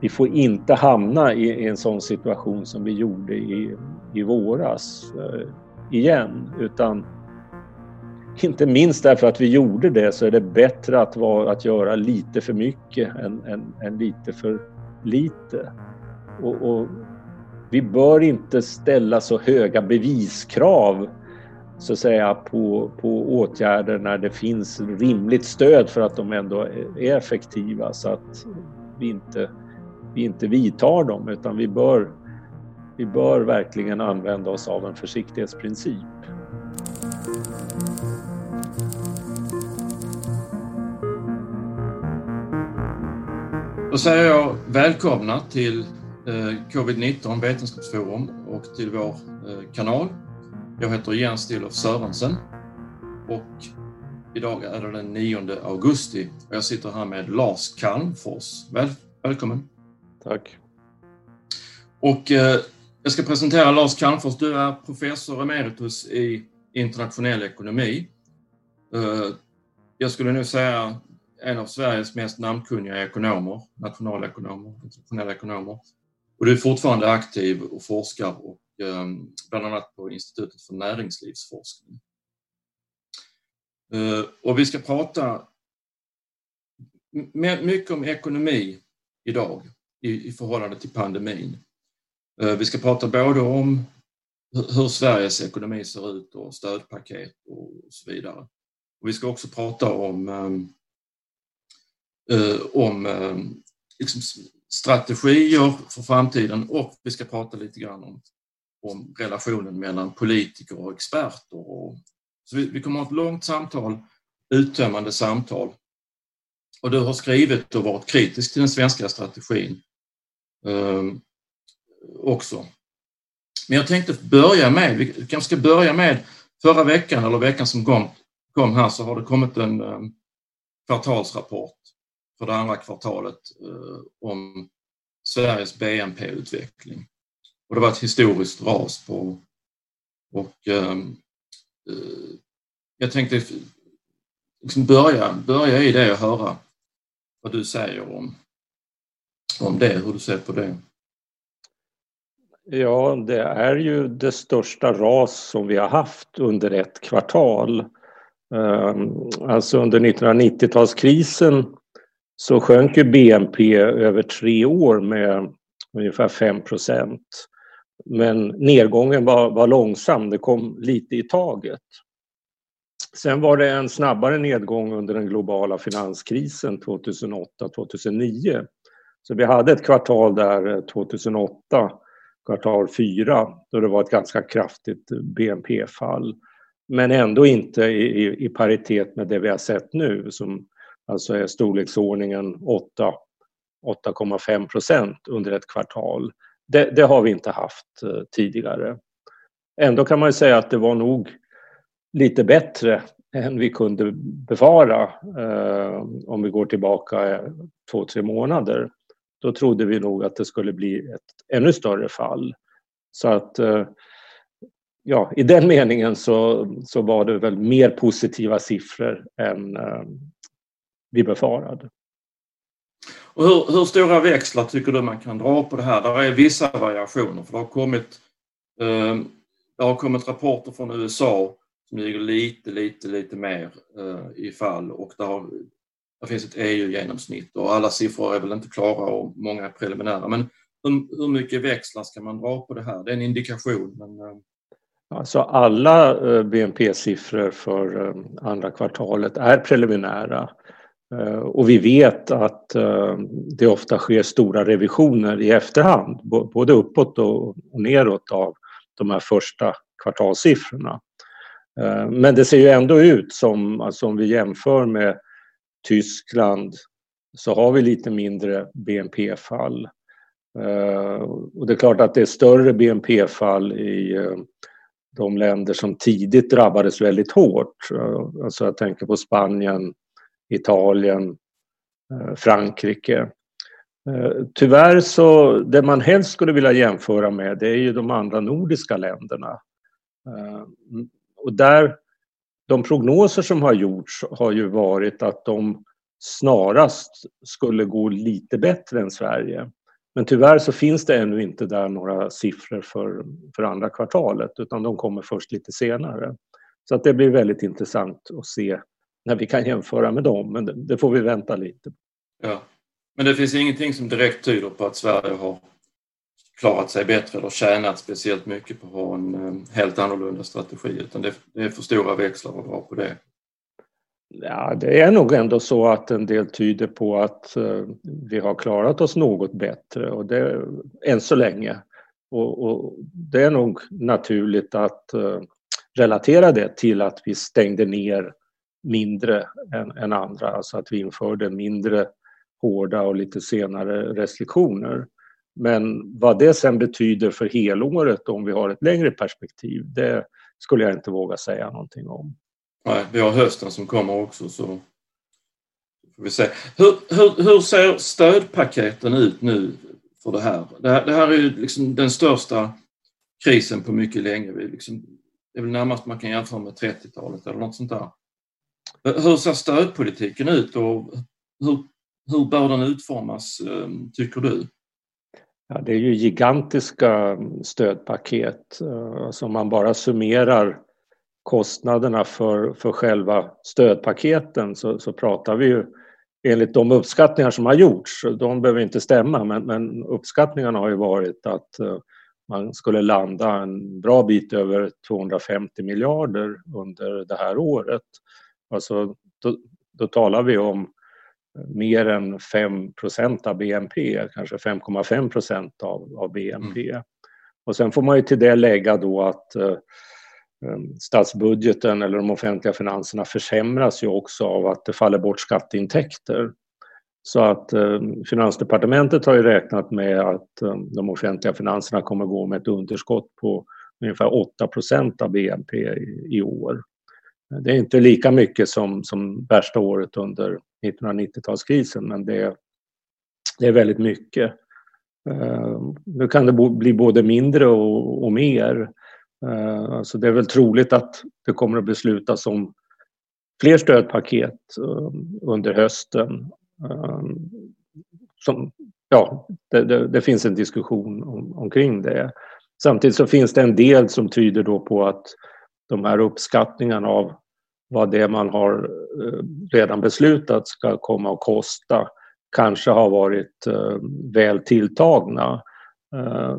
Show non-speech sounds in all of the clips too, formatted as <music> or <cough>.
vi får inte hamna i, en sån situation som vi gjorde i, i våras eh, igen utan inte minst därför att vi gjorde det så är det bättre att, vara, att göra lite för mycket än, än, än lite för lite. Och, och, vi bör inte ställa så höga beviskrav så att säga på, på åtgärder när det finns rimligt stöd för att de ändå är effektiva så att vi inte, vi inte vidtar dem utan vi bör, vi bör verkligen använda oss av en försiktighetsprincip. Då säger jag välkomna till eh, Covid-19 Vetenskapsforum och till vår eh, kanal. Jag heter Jens Dillof Sörensen och idag är det den 9 augusti och jag sitter här med Lars Calmfors. Väl, välkommen! Tack! Och eh, jag ska presentera Lars Calmfors. Du är professor emeritus i internationell ekonomi. Eh, jag skulle nu säga en av Sveriges mest namnkunniga ekonomer, nationalekonomer, internationella ekonomer. Och du är fortfarande aktiv och forskar och eh, bland annat på Institutet för näringslivsforskning. Eh, och vi ska prata mycket om ekonomi idag i, i förhållande till pandemin. Eh, vi ska prata både om hur Sveriges ekonomi ser ut och stödpaket och så vidare. Och vi ska också prata om ehm, eh, om ehm, liksom strategier för framtiden och vi ska prata lite grann om, om relationen mellan politiker och experter. Och, så vi, vi kommer att ha ett långt samtal, uttömmande samtal. Och du har skrivit och varit kritisk till den svenska strategin Ehm, också. Men jag tänkte börja med, vi kanske ska börja med förra veckan eller veckan som kom, kom här så har det kommit en ehm, kvartalsrapport för det andra kvartalet eh, om Sveriges BNP-utveckling. Och det var ett historiskt ras på och ehm, eh, jag tänkte liksom börja, börja i det och höra vad du säger om, om det, hur du ser på det. Ja, det är ju det största ras som vi har haft under ett kvartal. Ehm, alltså under 1990-talskrisen så sjönk ju BNP över tre år med ungefär 5 procent. Men nedgången var, var långsam, det kom lite i taget. Sen var det en snabbare nedgång under den globala finanskrisen 2008-2009. Så vi hade ett kvartal där eh, 2008, kvartal 4, då det var ett ganska kraftigt BNP-fall. Men ändå inte i, i paritet med det vi har sett nu som alltså är storleksordningen 8,5 procent under ett kvartal. Det, det, har vi inte haft eh, tidigare. Ändå kan man säga att det var nog lite bättre än vi kunde befara eh, om vi går tillbaka eh, två, tre månader. Då trodde vi nog att det skulle bli ett ännu större fall. Så att eh, ja, i den meningen så, så var det väl mer positiva siffror än, eh, vi befarade. Och hur, hur, stora växlar tycker du man kan dra på det här? Det är vissa variationer för det har kommit, eh, det har kommit rapporter från USA som ligger lite, lite, lite mer eh, i fall och det har, det finns ett EU-genomsnitt och alla siffror är väl inte klara och många är preliminära. Men hur, hur mycket växlar ska man dra på det här? Det är en indikation. Men. Alltså alla eh, BNP-siffror för eh, andra kvartalet är preliminära. Och vi vet att det ofta sker stora revisioner i efterhand, både uppåt och neråt av de här första kvartalssiffrorna. Men det ser ju ändå ut som, alltså om vi jämför med Tyskland, så har vi lite mindre BNP-fall. Eh, och det är klart att det är större BNP-fall i eh, de länder som tidigt drabbades väldigt hårt. Eh, alltså jag tänker på Spanien, Italien, Frankrike. Tyvärr så, det man helst skulle vilja jämföra med det är ju de andra nordiska länderna. Och där, de prognoser som har gjorts har ju varit att de snarast skulle gå lite bättre än Sverige. Men tyvärr så finns det ännu inte där några siffror för, för andra kvartalet utan de kommer först lite senare. Så att det blir väldigt intressant att se när vi kan jämföra med dem, men det, det får vi vänta lite. Ja. Men det finns ingenting som direkt tyder på att Sverige har klarat sig bättre eller tjänat speciellt mycket på att ha en eh, helt annorlunda strategi utan det, är för stora växlar att dra på det. Ja, det är nog ändå så att en del tyder på att eh, vi har klarat oss något bättre och det än så länge. Och, och det är nog naturligt att eh, relatera det till att vi stängde ner mindre än, än andra, alltså att vi införde mindre hårda och lite senare restriktioner. Men vad det sen betyder för helåret om vi har ett längre perspektiv, det skulle jag inte våga säga någonting om. Nej, vi har hösten som kommer också så får vi se. Hur, hur, hur ser stödpaketen ut nu för det här? Det här, det här är ju liksom den största krisen på mycket länge. Vi liksom, det är väl närmast man kan jämföra med 30-talet eller något sånt där. Hur ser stödpolitiken ut och hur, hur bör den utformas, ehm, tycker du? Ja, det är ju gigantiska mm, stödpaket. Eh, alltså om man bara summerar kostnaderna för, för själva stödpaketen så, så pratar vi ju enligt de uppskattningar som har gjorts, de behöver inte stämma, men, men uppskattningarna har ju varit att eh, man skulle landa en bra bit över 250 miljarder under det här året. Alltså, då, då talar vi om mer än 5% av BNP, kanske 5,5 procent av, av BNP. Mm. Och sen får man ju till det lägga då att eh, statsbudgeten eller de offentliga finanserna försämras ju också av att det faller bort skatteintäkter. Så att eh, Finansdepartementet har ju räknat med att eh, de offentliga finanserna kommer gå med ett underskott på ungefär 8 procent av BNP i, i år. Det är inte lika mycket som, som värsta året under 1990-talskrisen men det, det är väldigt mycket. Uh, nu kan det bo, bli både mindre och, och mer. Uh, så det är väl troligt att det kommer att beslutas om fler stödpaket uh, under hösten. Som, ja, det, det, det, finns en diskussion om, omkring det. Samtidigt så finns det en del som tyder då på att de här uppskattningarna av vad det man har eh, redan beslutat ska komma att kosta kanske har varit eh, väl tilltagna. Eh,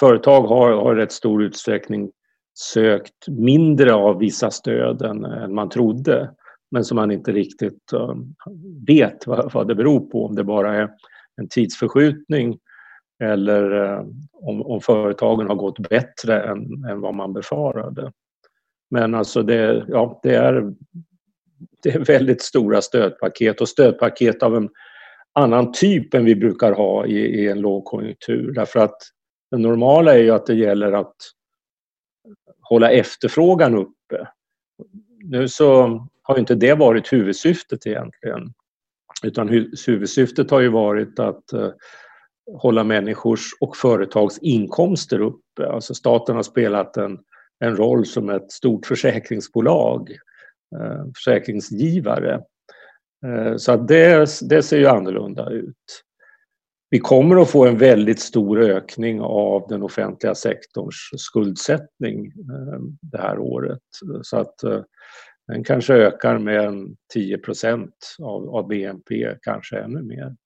företag har, har i rätt stor utsträckning sökt mindre av vissa stöd än, än man trodde men som man inte riktigt vet vad, vad det beror på, om det bara är en tidsförskjutning eller om, om företagen har gått bättre än, än vad man befarade. Men alltså det, ja, det, är, det är väldigt stora stödpaket och stödpaket av en annan typ än vi brukar ha i, i en lågkonjunktur. Därför att det normala är ju att det gäller att hålla efterfrågan uppe. Nu så har inte det varit huvudsyftet egentligen. Utan huvudsyftet har ju varit att uh, hålla människors och företags inkomster uppe. Alltså staten har spelat en en roll som ett stort försäkringsbolag, eh, försäkringsgivare. Eh, så att det, det ser ju annorlunda ut. Vi kommer att få en väldigt stor ökning av den offentliga sektorns skuldsättning eh, det här året. Så att den kanske ökar med 10 procent av, av BNP, kanske ännu mer.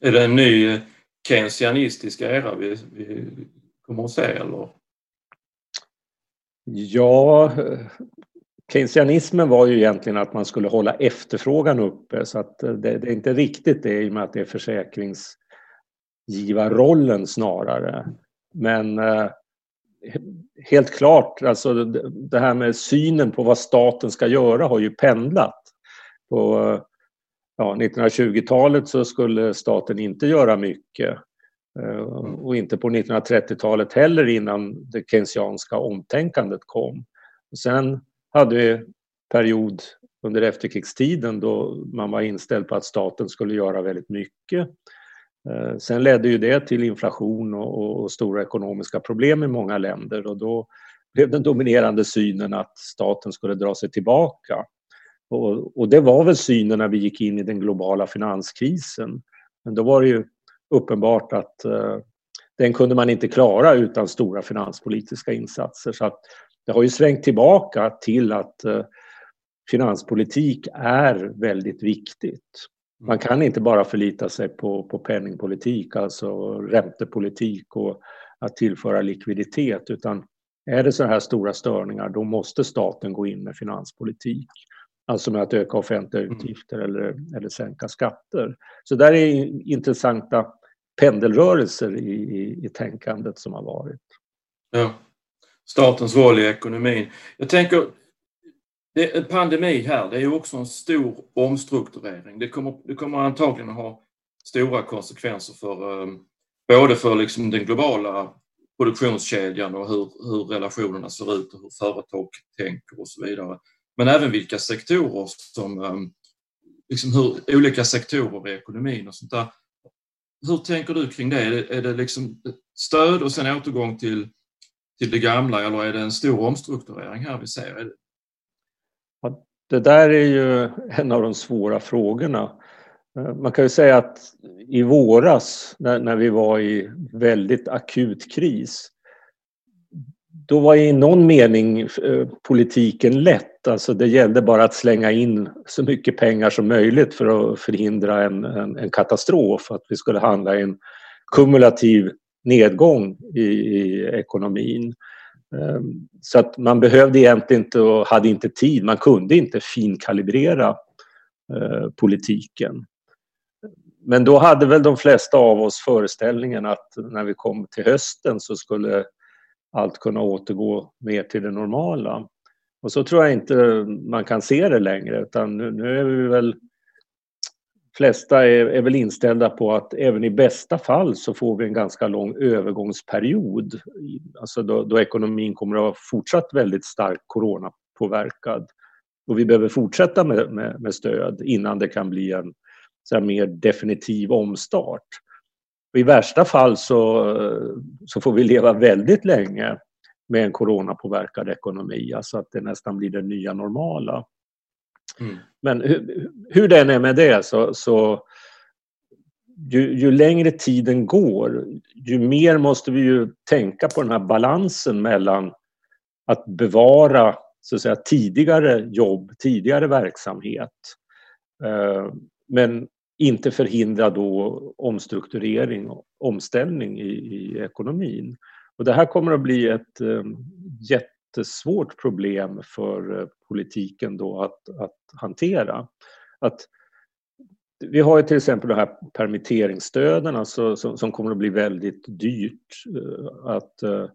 Är det en ny keynesianistisk era vi, vi kommer att se eller? Ja, keynesianismen var ju egentligen att man skulle hålla efterfrågan uppe så att eh, det, det är inte riktigt det i och med att det är försäkringsgivarrollen snarare. Men eh, helt klart, alltså det här med synen på vad staten ska göra har ju pendlat. På ja, 1920-talet så skulle staten inte göra mycket. Mm. Eh, och inte på 1930-talet heller innan det keynesianska omtänkandet kom. Och sen hade vi period under efterkrigstiden då man var inställd på att staten skulle göra väldigt mycket. Eh, sen ledde ju det till inflation och, och stora ekonomiska problem i många länder och då blev den dominerande synen att staten skulle dra sig tillbaka. Och, och, det var väl synen när vi gick in i den globala finanskrisen. Men då var det ju uppenbart att eh, den kunde man inte klara utan stora finanspolitiska insatser. Så att det har ju svängt tillbaka till att eh, finanspolitik är väldigt viktigt. Man kan inte bara förlita sig på, på penningpolitik, alltså räntepolitik och att tillföra likviditet, utan är det så här stora störningar då måste staten gå in med finanspolitik. Alltså med att öka offentliga mm. utgifter mm. eller, eller sänka skatter. Så där är intressanta pendelrörelser i, i, i tänkandet som har varit. Ja. Statens roll i ekonomin. Jag tänker, det en pandemi här, det är också en stor omstrukturering. Det kommer, det kommer antagligen ha stora konsekvenser för um, både för liksom den globala produktionskedjan och hur, hur relationerna ser ut och hur företag tänker och så vidare. Men även vilka sektorer som, ehm, liksom hur olika sektorer i ekonomin och sånt där. Hur tänker du kring det? Är det, är det liksom stöd och sen återgång till, till det gamla eller är det en stor omstrukturering här vi ser? Ja, det där är ju en av de svåra frågorna. Eh, man kan ju säga att i våras när, när vi var i väldigt akut kris då var i någon mening eh, politiken lätt. Alltså det gällde bara att slänga in så mycket pengar som möjligt för att förhindra en, en, en katastrof, att vi skulle handla i en kumulativ nedgång i, i ekonomin. Ehm, så att man behövde egentligen inte och hade inte tid, man kunde inte finkalibrera eh, politiken. Men då hade väl de flesta av oss föreställningen att när vi kom till hösten så skulle allt kunna återgå mer till det normala. Och så tror jag inte man kan se det längre utan nu, nu är vi väl flesta är, är, väl inställda på att även i bästa fall så får vi en ganska lång övergångsperiod. Alltså då, då ekonomin kommer att vara fortsatt väldigt starkt coronapåverkad. Och vi behöver fortsätta med, med, med stöd innan det kan bli en så mer definitiv omstart. Och I värsta fall så, så får vi leva väldigt länge med en coronapåverkad ekonomi, alltså att det nästan blir det nya normala. Mm. Men hur, hur den är med det så, så ju, ju, längre tiden går, ju mer måste vi ju tänka på den här balansen mellan att bevara så att säga, tidigare jobb, tidigare verksamhet. Eh, men inte förhindra då omstrukturering och omställning i, i ekonomin. Och det här kommer att bli ett eh, jättesvårt problem för eh, politiken då att, att hantera. Att, vi har till exempel de här permitteringsstöden alltså, som, som kommer att bli väldigt dyrt. Eh, att eh,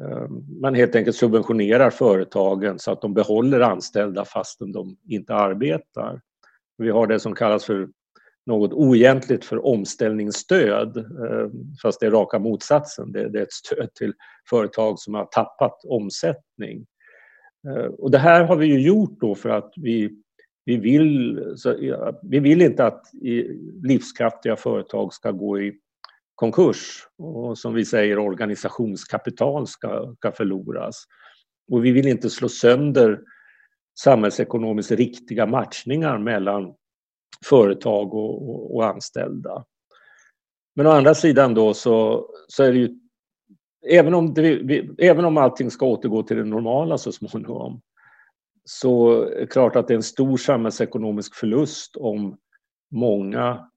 ehm, man helt enkelt subventionerar företagen så att de behåller anställda fastän de inte arbetar. Vi har det som kallas för något oegentligt för omställningsstöd eh, fast det är raka motsatsen. Det är ett stöd till företag som har tappat omsättning. Eh, och det här har vi ju gjort då för att vi, vi, vill, vi vill inte att livskraftiga företag ska gå i konkurs och som vi säger organisationskapital ska, ska förloras. Och vi vill inte slå sönder samhällsekonomiskt riktiga matchningar mellan företag och, och, och, anställda. Men å andra sidan då så, så är det ju även om, det, vi, även om allting ska återgå till det normala så småningom så är det klart att det är en stor samhällsekonomisk förlust om många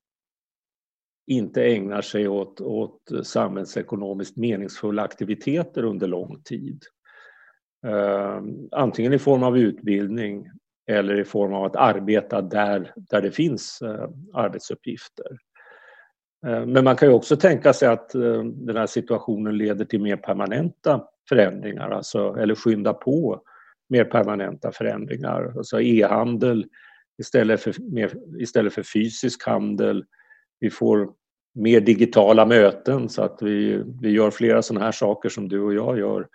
inte ägnar sig åt, åt samhällsekonomiskt meningsfulla aktiviteter under lång tid. Uh, antingen i form av utbildning eller i form av att arbeta där, där det finns uh, arbetsuppgifter. Eh, men man kan ju också tänka sig att eh, den här situationen leder till mer permanenta förändringar, alltså, eller skynda på mer permanenta förändringar. Alltså e-handel istället för, istället för fysisk handel. Vi får mer digitala möten så att vi, vi gör flera sådana här saker som du och jag gör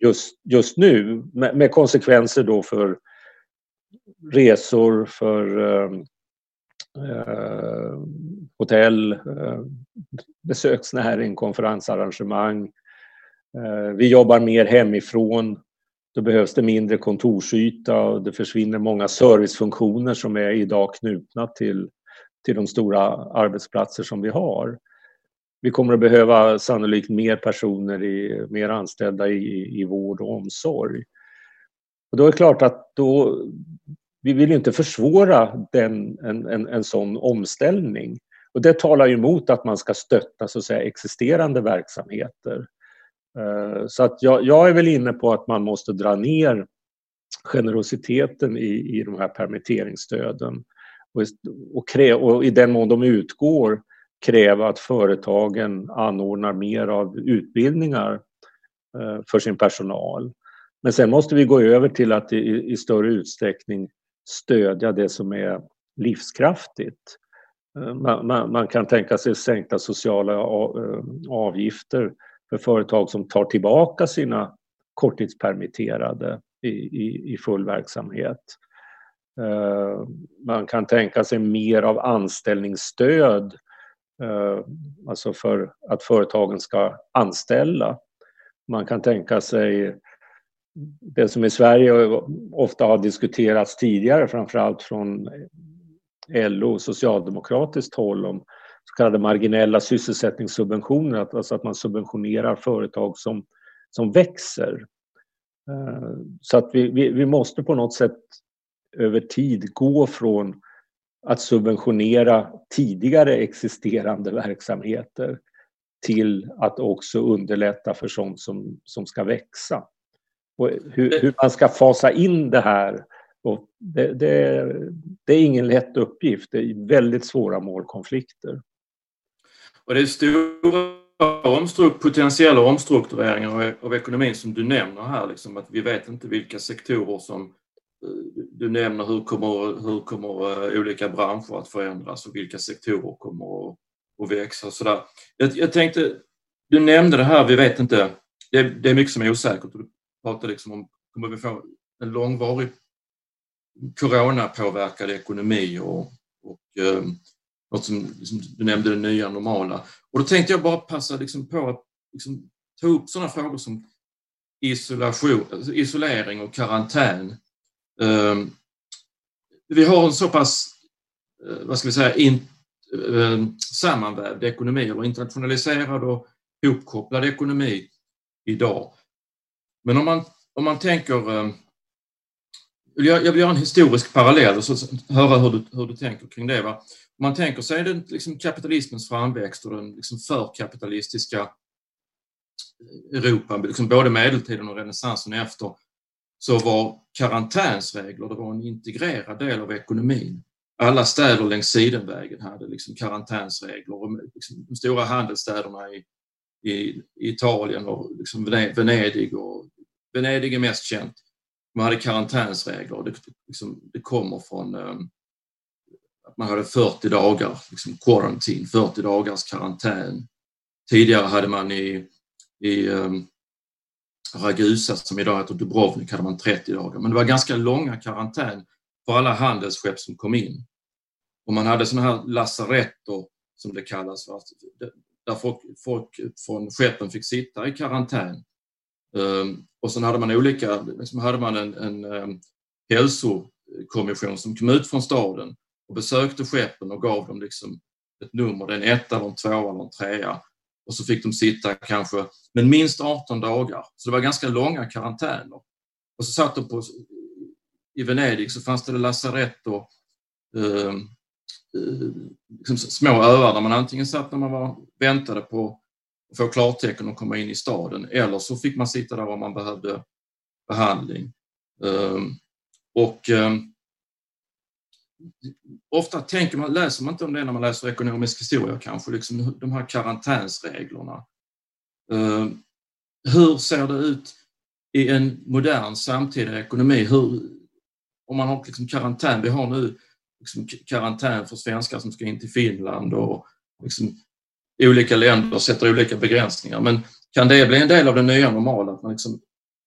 just, just nu med, med konsekvenser då för resor, för eh, eh, hotell, eh, besöksnäring, konferensarrangemang. Eh, vi jobbar mer hemifrån. Då behövs det mindre kontorsyta och det försvinner många servicefunktioner som är idag knutna till, till de stora arbetsplatser som vi har. vi kommer att behöva sannolikt mer personer, i, mer anställda i, i vård och omsorg. Och då är det klart att då, vi vill inte försvåra den, en, en, en sån omställning. Och det talar ju emot att man ska stötta så att säga, existerande verksamheter. Eh, så att jag, jag, är väl inne på att man måste dra ner generositeten i, i de här permitteringsstöden och, och, krä, och i den mån de utgår kräva att företagen anordnar mer av utbildningar eh, för sin personal. Men sen måste vi gå över till att i, i större utsträckning stödja det som är livskraftigt. Eh, man, man, man, kan tänka sig sänkta sociala eh, avgifter för företag som tar tillbaka sina korttidspermitterade i, i, i full verksamhet. Eh, man kan tänka sig mer av anställningsstöd alltså för att företagen ska anställa. Man kan tänka sig det som i Sverige ofta har diskuterats tidigare, framförallt från LO, och socialdemokratiskt håll, om så kallade marginella sysselsättningssubventioner, alltså att man subventionerar företag som, som växer. Eh, så att vi, vi, vi måste på något sätt över tid gå från att subventionera tidigare existerande verksamheter till att också underlätta för sånt som, som ska växa. Och hur, hur man ska fasa in det här, och det, det, det, är ingen lätt uppgift. Det är väldigt svåra målkonflikter. Och det är stora omstruk potentiella omstruktureringar av ekonomin som du nämner här, liksom, att vi vet inte vilka sektorer som du nämner hur kommer, hur kommer eh, olika branscher att förändras och vilka sektorer kommer att, att växa. Så där. Jag, jag tänkte, du nämnde det här, vi vet inte, det, det är mycket som är osäkert pratar liksom om, kommer vi få en långvarig coronapåverkad ekonomi och, och eh, något som liksom, du nämnde, det nya normala. Och då tänkte jag bara passa liksom på att liksom, ta upp sådana frågor som isolation, alltså isolering och karantän Eh, vi har en så pass, eh, vad ska vi säga, in, ehm, sammanvävd ekonomi eller internationaliserad och hopkopplad ekonomi idag. Men om man, om man tänker ehm, jag vill göra en historisk parallell och så höra hur du, hur du tänker kring det. Va? Om man tänker sig den, liksom kapitalismens framväxt och den liksom förkapitalistiska eh, Europa, liksom både medeltiden och renässansen efter, så var karantänsregler det var en integrerad del av ekonomin. Alla städer längs Sidenvägen hade liksom karantänsregler och liksom de stora handelsstäderna i, i, Italien och liksom Venedig och Venedig är mest känt. Man hade karantänsregler det, liksom, det kommer från um, att man hade 40 dagar, liksom quarantine, 40 dagars karantän. Tidigare hade man i, i um, Ragusa som idag heter Dubrovnik hade man 30 dagar. Men det var ganska långa karantän för alla handelsskepp som kom in. Och man hade sådana här lasaretter, som det kallas, där folk, folk från skeppen fick sitta i karantän. Um, och sen hade man olika, liksom hade man en, en um, hälsokommission som kom ut från staden och besökte skeppen och gav dem liksom ett nummer, det är en etta, en tvåa eller en trea och så fick de sitta kanske, men minst 18 dagar. Så det var ganska långa karantäner. Och så satt de på, i Venedig så fanns det lasarett och ehm, eh, liksom små öar där man antingen satt när man var, väntade på få klartecken och komma in i staden eller så fick man sitta där om man behövde behandling. Ehm, och ehm, ofta tänker man, läser man inte om det när man läser ekonomisk historia kanske, liksom de här karantänsreglerna. Ehm, hur ser det ut i en modern samtida ekonomi? Hur, om man har liksom karantän, vi har nu liksom karantän för svenskar som ska in till Finland och liksom olika länder sätter olika begränsningar. Men kan det bli en del av det nya normala att man liksom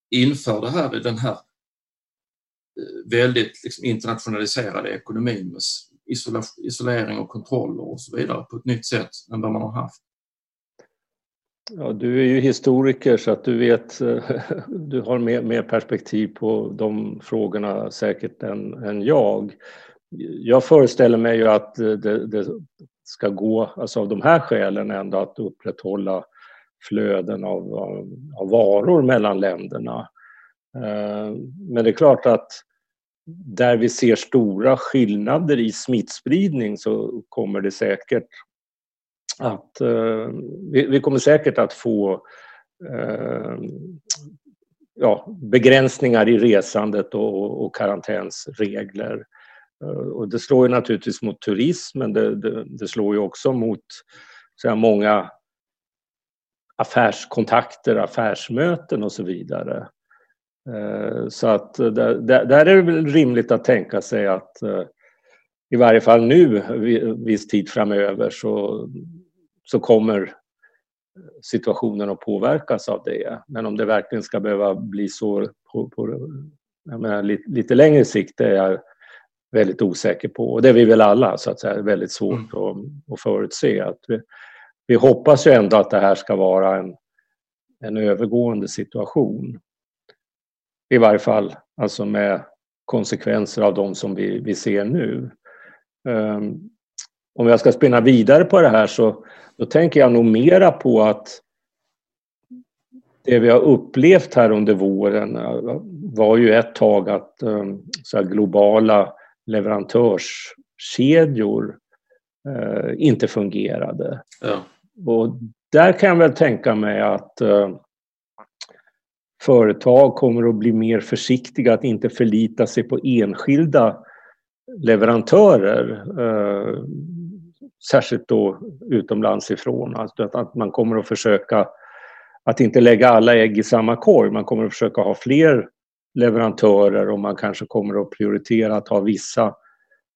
inför det här i den här eh, väldigt liksom, internationaliserade ekonomin med isolering och kontroller och så vidare på ett nytt sätt än vad man har haft. Ja, du är ju historiker så att du vet, eh, <laughs> du har mer, mer perspektiv på de frågorna säkert än, än jag. Jag föreställer mig ju att eh, det, det ska gå, alltså av de här skälen ändå att upprätthålla flöden av, av, av varor mellan länderna. Eh, men det är klart att där vi ser stora skillnader i smittspridning så kommer det säkert att eh, vi, kommer säkert att få eh, ja, begränsningar i resandet och, och karantänsregler. Eh, och det slår ju naturligtvis mot turismen, det, det, det slår ju också mot så här, många affärskontakter, affärsmöten och så vidare. Eh, så att där, där är det väl rimligt att tänka sig att eh, i varje fall nu, viss tid framöver, så, så kommer situationen att påverkas av det. Men om det verkligen ska behöva bli så på, på menar, lite, lite, längre sikt, det är jag väldigt osäker på. Och det är vi väl alla, så att säga, väldigt svårt mm. att, att förutse. Att vi, vi hoppas ju ändå att det här ska vara en, en övergående situation. I varje fall alltså med konsekvenser av de som vi, vi ser nu. Um, om jag ska spinna vidare på det här så då tänker jag nog mera på att det vi har upplevt här under våren uh, var ju ett tag att um, så globala leverantörskedjor uh, inte fungerade. Ja. Och där kan jag väl tänka mig att uh, företag kommer att bli mer försiktiga att inte förlita sig på enskilda leverantörer. Uh, särskilt då utomlands ifrån. Alltså att man kommer att försöka att inte lägga alla ägg i samma korg. Man kommer att försöka ha fler leverantörer och man kanske kommer att prioritera att ha vissa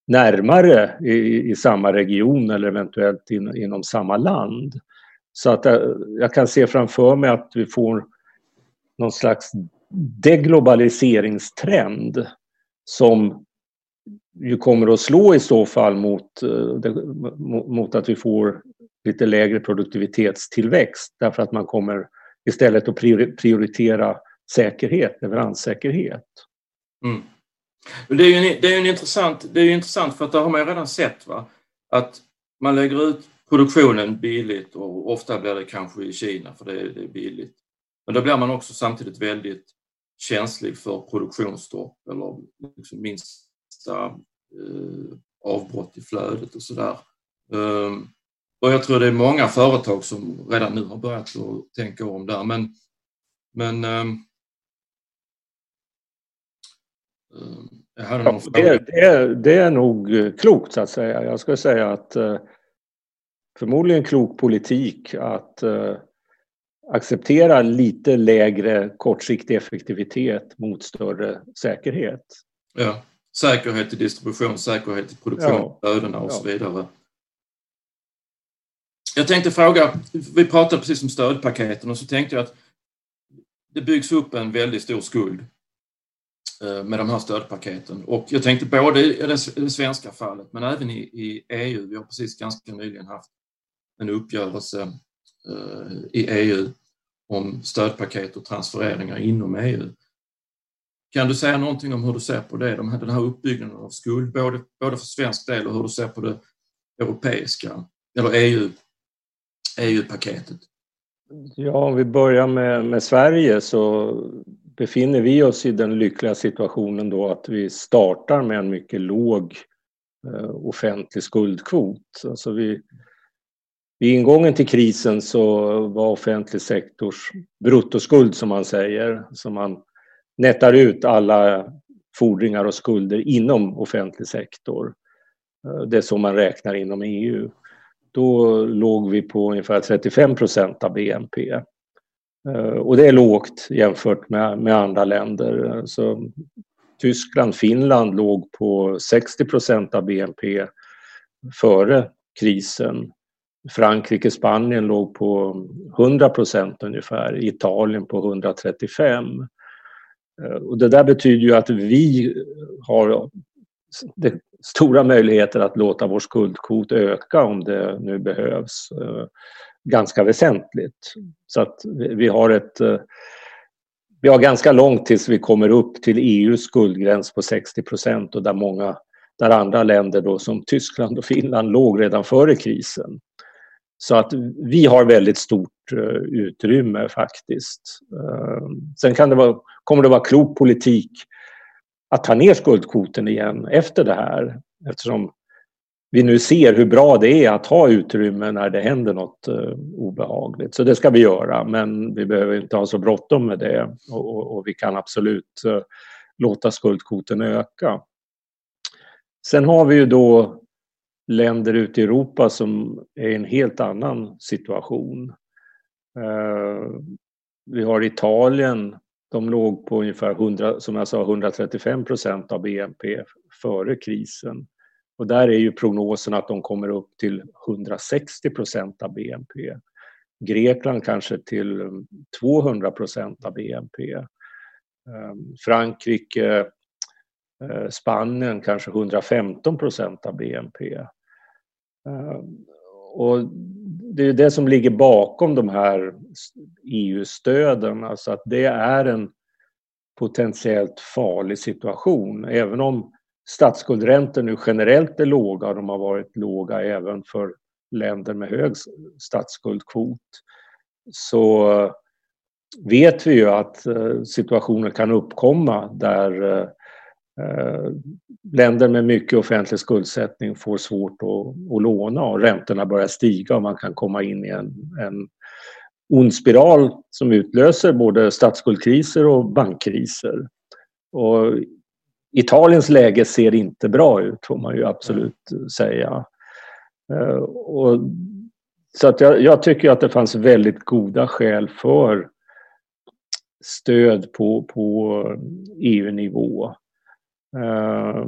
närmare i, i samma region eller eventuellt in, inom samma land. Så att jag, jag kan se framför mig att vi får någon slags deglobaliseringstrend som ju kommer att slå i så fall mot, eh, mot att vi får lite lägre produktivitetstillväxt därför att man kommer istället att prioritera säkerhet, leveranssäkerhet. Mm. Det är ju en, det är en intressant, det är intressant för att det har man ju redan sett va? att man lägger ut produktionen billigt och ofta blir det kanske i Kina för det är, det är billigt. Men då blir man också samtidigt väldigt känslig för produktionsstopp eller liksom minsta eh, avbrott i flödet och sådär. Um, och jag tror det är många företag som redan nu har börjat att tänka om där. Men, men um, ja, det, det, är, det är nog klokt så att säga. Jag skulle säga att uh, förmodligen klok politik att acceptera lite lägre kortsiktig effektivitet mot större säkerhet. Ja, säkerhet i distribution, säkerhet i produktion, flödena ja. och så vidare. Jag tänkte fråga, vi pratade precis om stödpaketen och så tänkte jag att det byggs upp en väldigt stor skuld eh, Eh, med de här stödpaketen och jag tänkte både i det svenska fallet men även i EU. Vi har precis ganska nyligen haft en uppgörelse eh, i EU om stödpaket och transfereringar inom EU. Kan du säga någonting om hur du ser på det, den här uppbyggnaden av skuld, både, både för svensk del och hur du ser på det europeiska, eller EU, EU-paketet? Ja, om vi börjar med, med Sverige så befinner vi oss i den lyckliga situationen då att vi startar med en mycket låg eh, offentlig skuldkvot. Alltså vi, vid ingången till krisen så var offentlig sektors bruttoskuld som man säger, som man nättar ut alla fordringar och skulder inom offentlig sektor. Eh, det är så man räknar inom EU. Då låg vi på ungefär 35 procent av BNP. Eh, och det är lågt jämfört med, med andra länder. Så Tyskland, Finland låg på 60 procent av BNP före krisen. Frankrike, Spanien låg på 100 procent ungefär, Italien på 135. Eh, och det där betyder ju att vi har stora möjligheter att låta vår skuldkvot öka om det nu behövs eh, ganska väsentligt. Så att vi har ett eh, vi har ganska långt tills vi kommer upp till EUs skuldgräns på 60 procent och där många där andra länder då som Tyskland och Finland låg redan före krisen. Så att vi har väldigt stort utrymme faktiskt. Sen kan det vara, kommer det vara klok politik att ta ner skuldkvoten igen efter det här eftersom vi nu ser hur bra det är att ha utrymme när det händer något eh, obehagligt. Så det ska vi göra, men vi behöver inte ha så bråttom med det och, och, och vi kan absolut eh, låta skuldkvoten öka. Sen har vi ju då länder ute i Europa som är i en helt annan situation. Eh, vi har Italien, de låg på ungefär 100, som jag sa, 135 procent av BNP före krisen. Och där är ju prognosen att de kommer upp till 160 procent av BNP. Grekland kanske till 200 procent av BNP. Ehm, Frankrike, eh, Spanien kanske 115 procent av BNP. Ehm, och det är det som ligger bakom de här EU-stöden, alltså att det är en potentiellt farlig situation. Även om statsskuldräntor nu generellt är låga och de har varit låga även för länder med hög statsskuldkvot så vet vi ju att eh, situationer kan uppkomma där eh, eh, länder med mycket offentlig skuldsättning får svårt att, att låna och räntorna börjar stiga och man kan komma in i en, en ond spiral som utlöser både statsskuldkriser och bankkriser. Och Italiens läge ser inte bra ut får man ju absolut säga. Eh, och, så att jag, jag tycker att det fanns väldigt goda skäl för stöd på, på EU-nivå. Eh,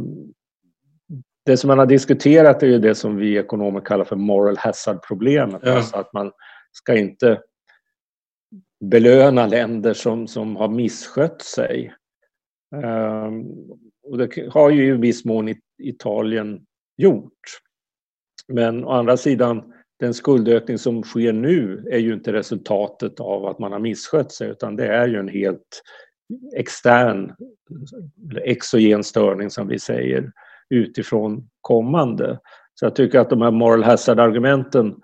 det som man har diskuterat är ju det som vi ekonomer kallar för moral hazard-problemet. Ja. Alltså att man ska inte belöna länder som, som har misskött sig. Och det har ju i viss mån Italien gjort. Men å andra sidan, den skuldökning som sker nu är ju inte resultatet av att man har misskött sig utan det är ju en helt extern, exogen störning som vi säger, utifrån kommande. Så jag tycker att de här moral hazard-argumenten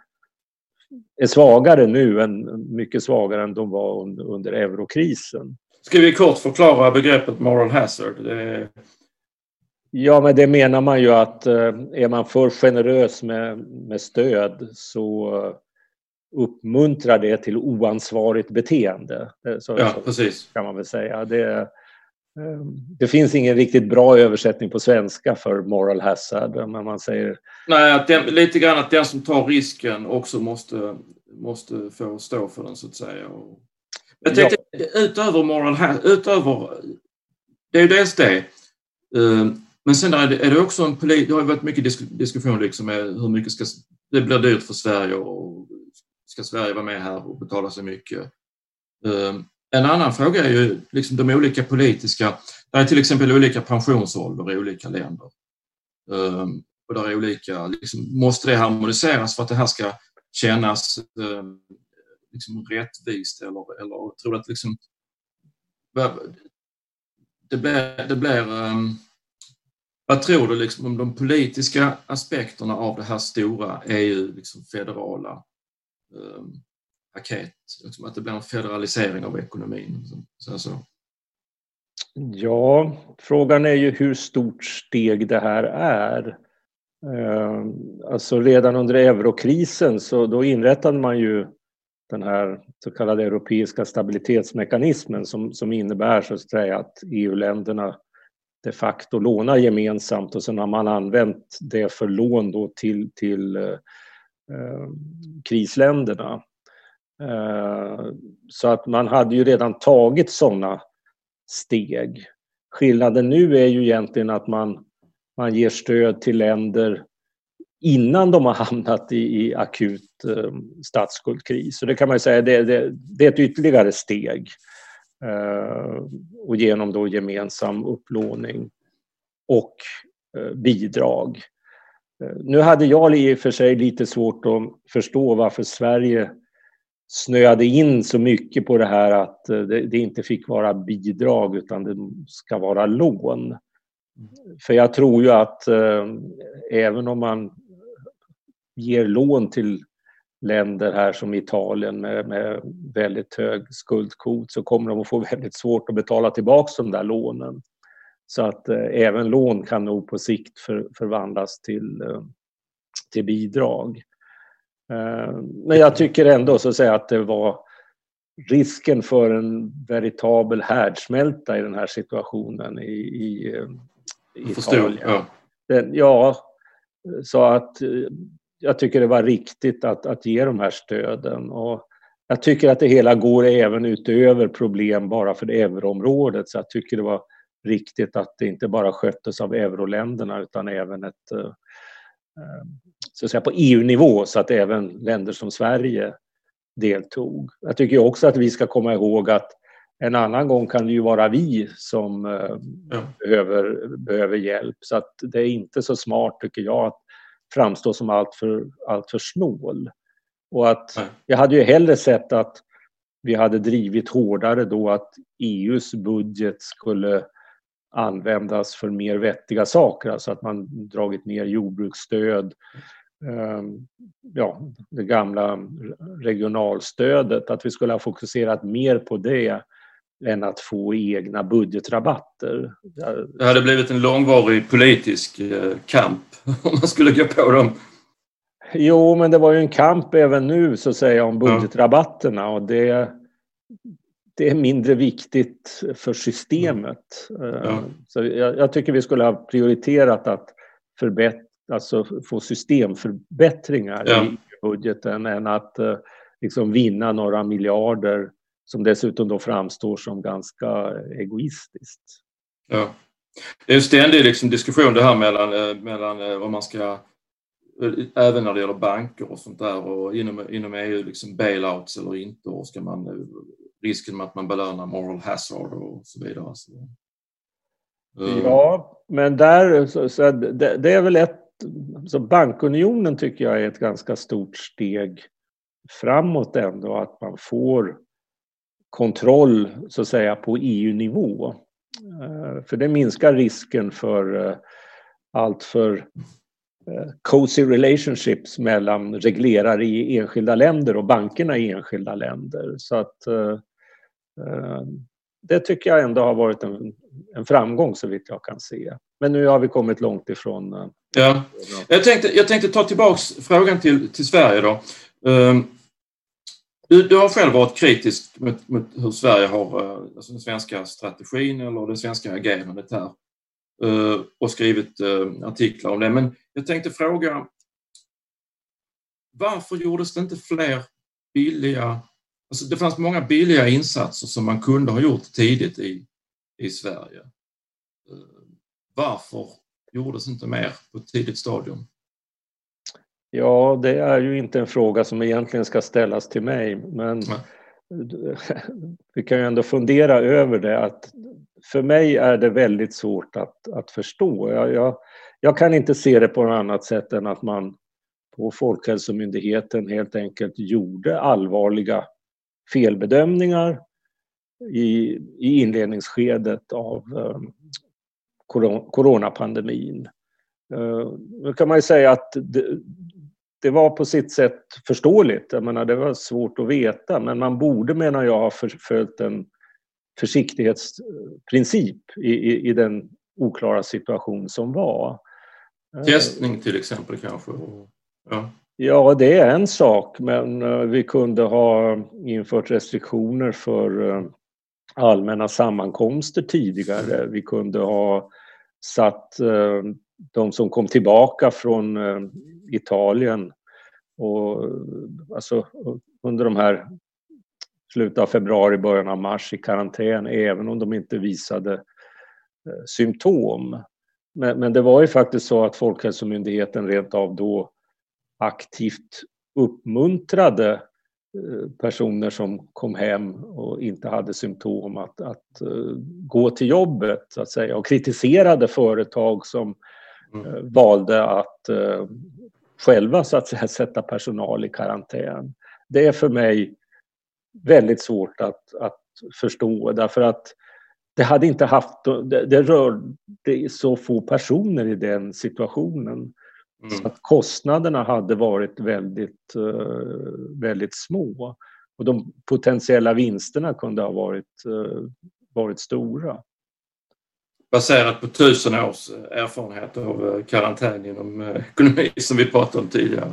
är svagare nu än mycket svagare än de var under, under eurokrisen. Ska vi kort förklara begreppet moral hazard? Det... Ja, men det menar man ju att eh, är man för generös med, med stöd så uppmuntrar det till oansvarigt beteende. Så, ja, precis. kan man väl säga. Det, eh, det finns ingen riktigt bra översättning på svenska för moral hazard. Men man säger... Nej, att den, lite grann att den som tar risken också måste, måste få stå för den så att säga. Jag tänkte utöver moral här, utöver, det är ju dels det. Eh, men sen är det, är det också en polit, det har varit mycket disk, diskussion liksom med hur mycket ska, det blir dyrt för Sverige och ska Sverige vara med här och betala så mycket? Eh, en annan fråga är ju liksom de olika politiska, det är till exempel olika pensionsålder i olika länder. Eh, och där är olika, liksom, måste det harmoniseras för att det här ska kännas liksom rättvist eller, eller tror att liksom det blir, det blir um, vad tror du liksom om de politiska aspekterna av det här stora EU liksom federala um, paket? Liksom att det blir en federalisering av ekonomin? Liksom. Så, så. Ja, frågan är ju hur stort steg det här är. Ehm, alltså redan under eurokrisen så då inrättade man ju den här så kallade europeiska stabilitetsmekanismen som, som innebär så att säga att EU-länderna de facto lånar gemensamt och sen har man använt det för lån då till, till eh, krisländerna. Eh, så att man hade ju redan tagit sådana steg. Skillnaden nu är ju egentligen att man, man ger stöd till länder innan de har hamnat i, i akut eh, statsskuldkris. Så det kan man säga, det, det, det är ett ytterligare steg. Eh, och genom då gemensam upplåning och eh, bidrag. Eh, nu hade jag i och för sig lite svårt att förstå varför Sverige snöade in så mycket på det här att det, det inte fick vara bidrag utan det ska vara lån. För jag tror ju att eh, även om man ger lån till länder här som Italien med, med väldigt hög skuldkvot så kommer de att få <laughs> väldigt svårt att betala tillbaka de där lånen. Så att eh, även lån kan nog på sikt för, förvandlas till, eh, till bidrag. Eh, men jag tycker ändå så att säga att det var risken för en veritabel härdsmälta i den här situationen i, i, i Italien. Ja. Den, ja, så att eh, jag tycker det var riktigt att, att ge de här stöden. Och jag tycker att det hela går även utöver problem bara för euroområdet. Så jag tycker det var riktigt att det inte bara sköttes av euroländerna utan även ett, eh, eh, så att säga på EU-nivå så att även länder som Sverige deltog. Jag tycker också att vi ska komma ihåg att en annan gång kan det ju vara vi som eh, ja. behöver, behöver hjälp. Så att det är inte så smart, tycker jag, att framstå som alltför allt för snål. Och att jag hade ju hellre sett att vi hade drivit hårdare då att EUs budget skulle användas för mer vettiga saker, alltså att man dragit ner jordbruksstöd, ehm, ja, det gamla regionalstödet, att vi skulle ha fokuserat mer på det än att få egna budgetrabatter. Det hade blivit en långvarig politisk eh, kamp <laughs> om man skulle gå på dem. Jo, men det var ju en kamp även nu så att säga om budgetrabatterna och det, det är mindre viktigt för systemet. Mm. Ja. Så jag, jag, tycker vi skulle ha prioriterat att förbättra, alltså få systemförbättringar ja. i budgeten än att eh, liksom vinna några miljarder som dessutom då framstår som ganska egoistiskt. Ja. Det är en ständig liksom diskussion det här mellan, eh, mellan om man ska även när det gäller banker och sånt där och inom, inom EU liksom bailouts eller inte och ska man risken med att man belönar moral hazard och så vidare. Så, uh. Ja, men där, så, så det, det, är väl ett, så bankunionen tycker jag är ett ganska stort steg framåt ändå, att man får kontroll så att säga på EU-nivå. Eh, för det minskar risken för alltför allt för eh, cozy relationships mellan reglerare i enskilda länder och bankerna i enskilda länder. Så att det tycker jag ändå har varit en, en framgång så vitt jag kan se. Men nu har vi kommit långt ifrån... Ja. Jag, tänkte, jag tänkte ta tillbaks frågan till, till Sverige då. Um, du, du, har själv varit kritisk mot, mot hur Sverige har, eh, alltså den svenska strategin eller det svenska agerandet här. Eh, och skrivit eh, artiklar om det. Men jag tänkte fråga varför gjordes det inte fler billiga... Alltså det fanns många billiga insatser som man kunde ha gjort tidigt i, i Sverige. Varför gjordes inte mer på ett tidigt stadium? Ja, det är ju inte en fråga som egentligen ska ställas till mig, men Nej. <laughs> vi kan ju ändå fundera över det att för mig är det väldigt svårt att, att förstå. Jag, jag, jag, kan inte se det på något annat sätt än att man på Folkhälsomyndigheten helt enkelt gjorde allvarliga felbedömningar i, i inledningsskedet av um, coronapandemin. Nu kan man ju säga att det, det, var på sitt sätt förståeligt. Jag menar, det var svårt att veta, men man borde, menar jag, ha följt en försiktighetsprincip i, i, i den oklara situation som var. Testning till exempel kanske? Ja. ja, det är en sak, men eh, vi kunde ha infört restriktioner för eh, allmänna sammankomster tidigare. Vi kunde ha satt eh, de som kom tillbaka från eh, Italien och alltså under de här slutet av februari, början av mars i karantän även om de inte visade eh, symptom. Men, men det var ju faktiskt så att Folkhälsomyndigheten rent av då aktivt uppmuntrade eh, personer som kom hem och inte hade symptom att, att gå till jobbet så att säga och kritiserade företag som uh, valde att uh, själva så att säga <laughs> sätta personal i karantän. Det är för mig väldigt svårt att, att förstå därför att det hade inte haft, det, det rörde så få personer i den situationen. Mm. Så att kostnaderna hade varit väldigt, uh, väldigt små. Och de potentiella vinsterna kunde ha varit, varit stora. Baserat på tusen års erfarenhet av karantän inom ekonomi <laughs> som vi pratade om tidigare.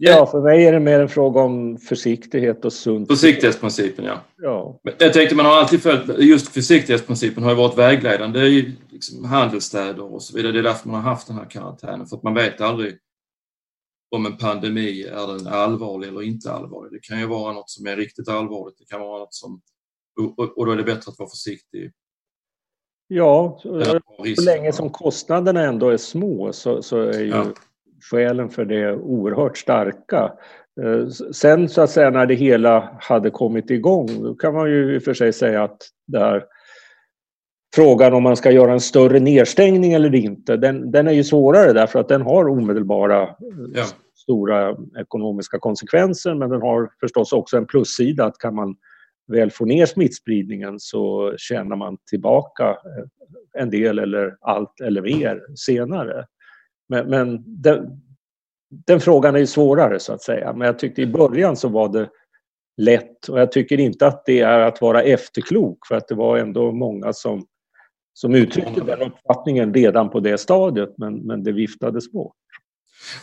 Ja, för mig är det mer en fråga om försiktighet och sunt. Försiktighetsprincipen, ja. ja. Jag tänkte man har alltid följt, just försiktighetsprincipen har ju varit vägledande i liksom handelsstäder och så vidare. Det är därför man har haft den här karantänen, för att man vet aldrig om en pandemi är den allvarlig eller inte allvarlig. Det kan ju vara något som är riktigt allvarligt. Det kan vara något som, och då är det bättre att vara försiktig. Ja, så länge som kostnaderna ändå är små så, så är ju ja skälen för det oerhört starka. Eh, sen så att säga när det hela hade kommit igång, då kan man ju i och för sig säga att det här frågan om man ska göra en större nedstängning eller inte, den, den är ju svårare därför att den har omedelbara eh, ja. stora ekonomiska konsekvenser men den har förstås också en plussida att kan man väl får ner smittspridningen så tjänar man tillbaka en del eller allt eller mer senare. Men, men den, den, frågan är ju svårare så att säga. Men jag tyckte i början så var det lätt och jag tycker inte att det är att vara efterklok för att det var ändå många som, som uttryckte den uppfattningen redan på det stadiet men, men det viftades bort.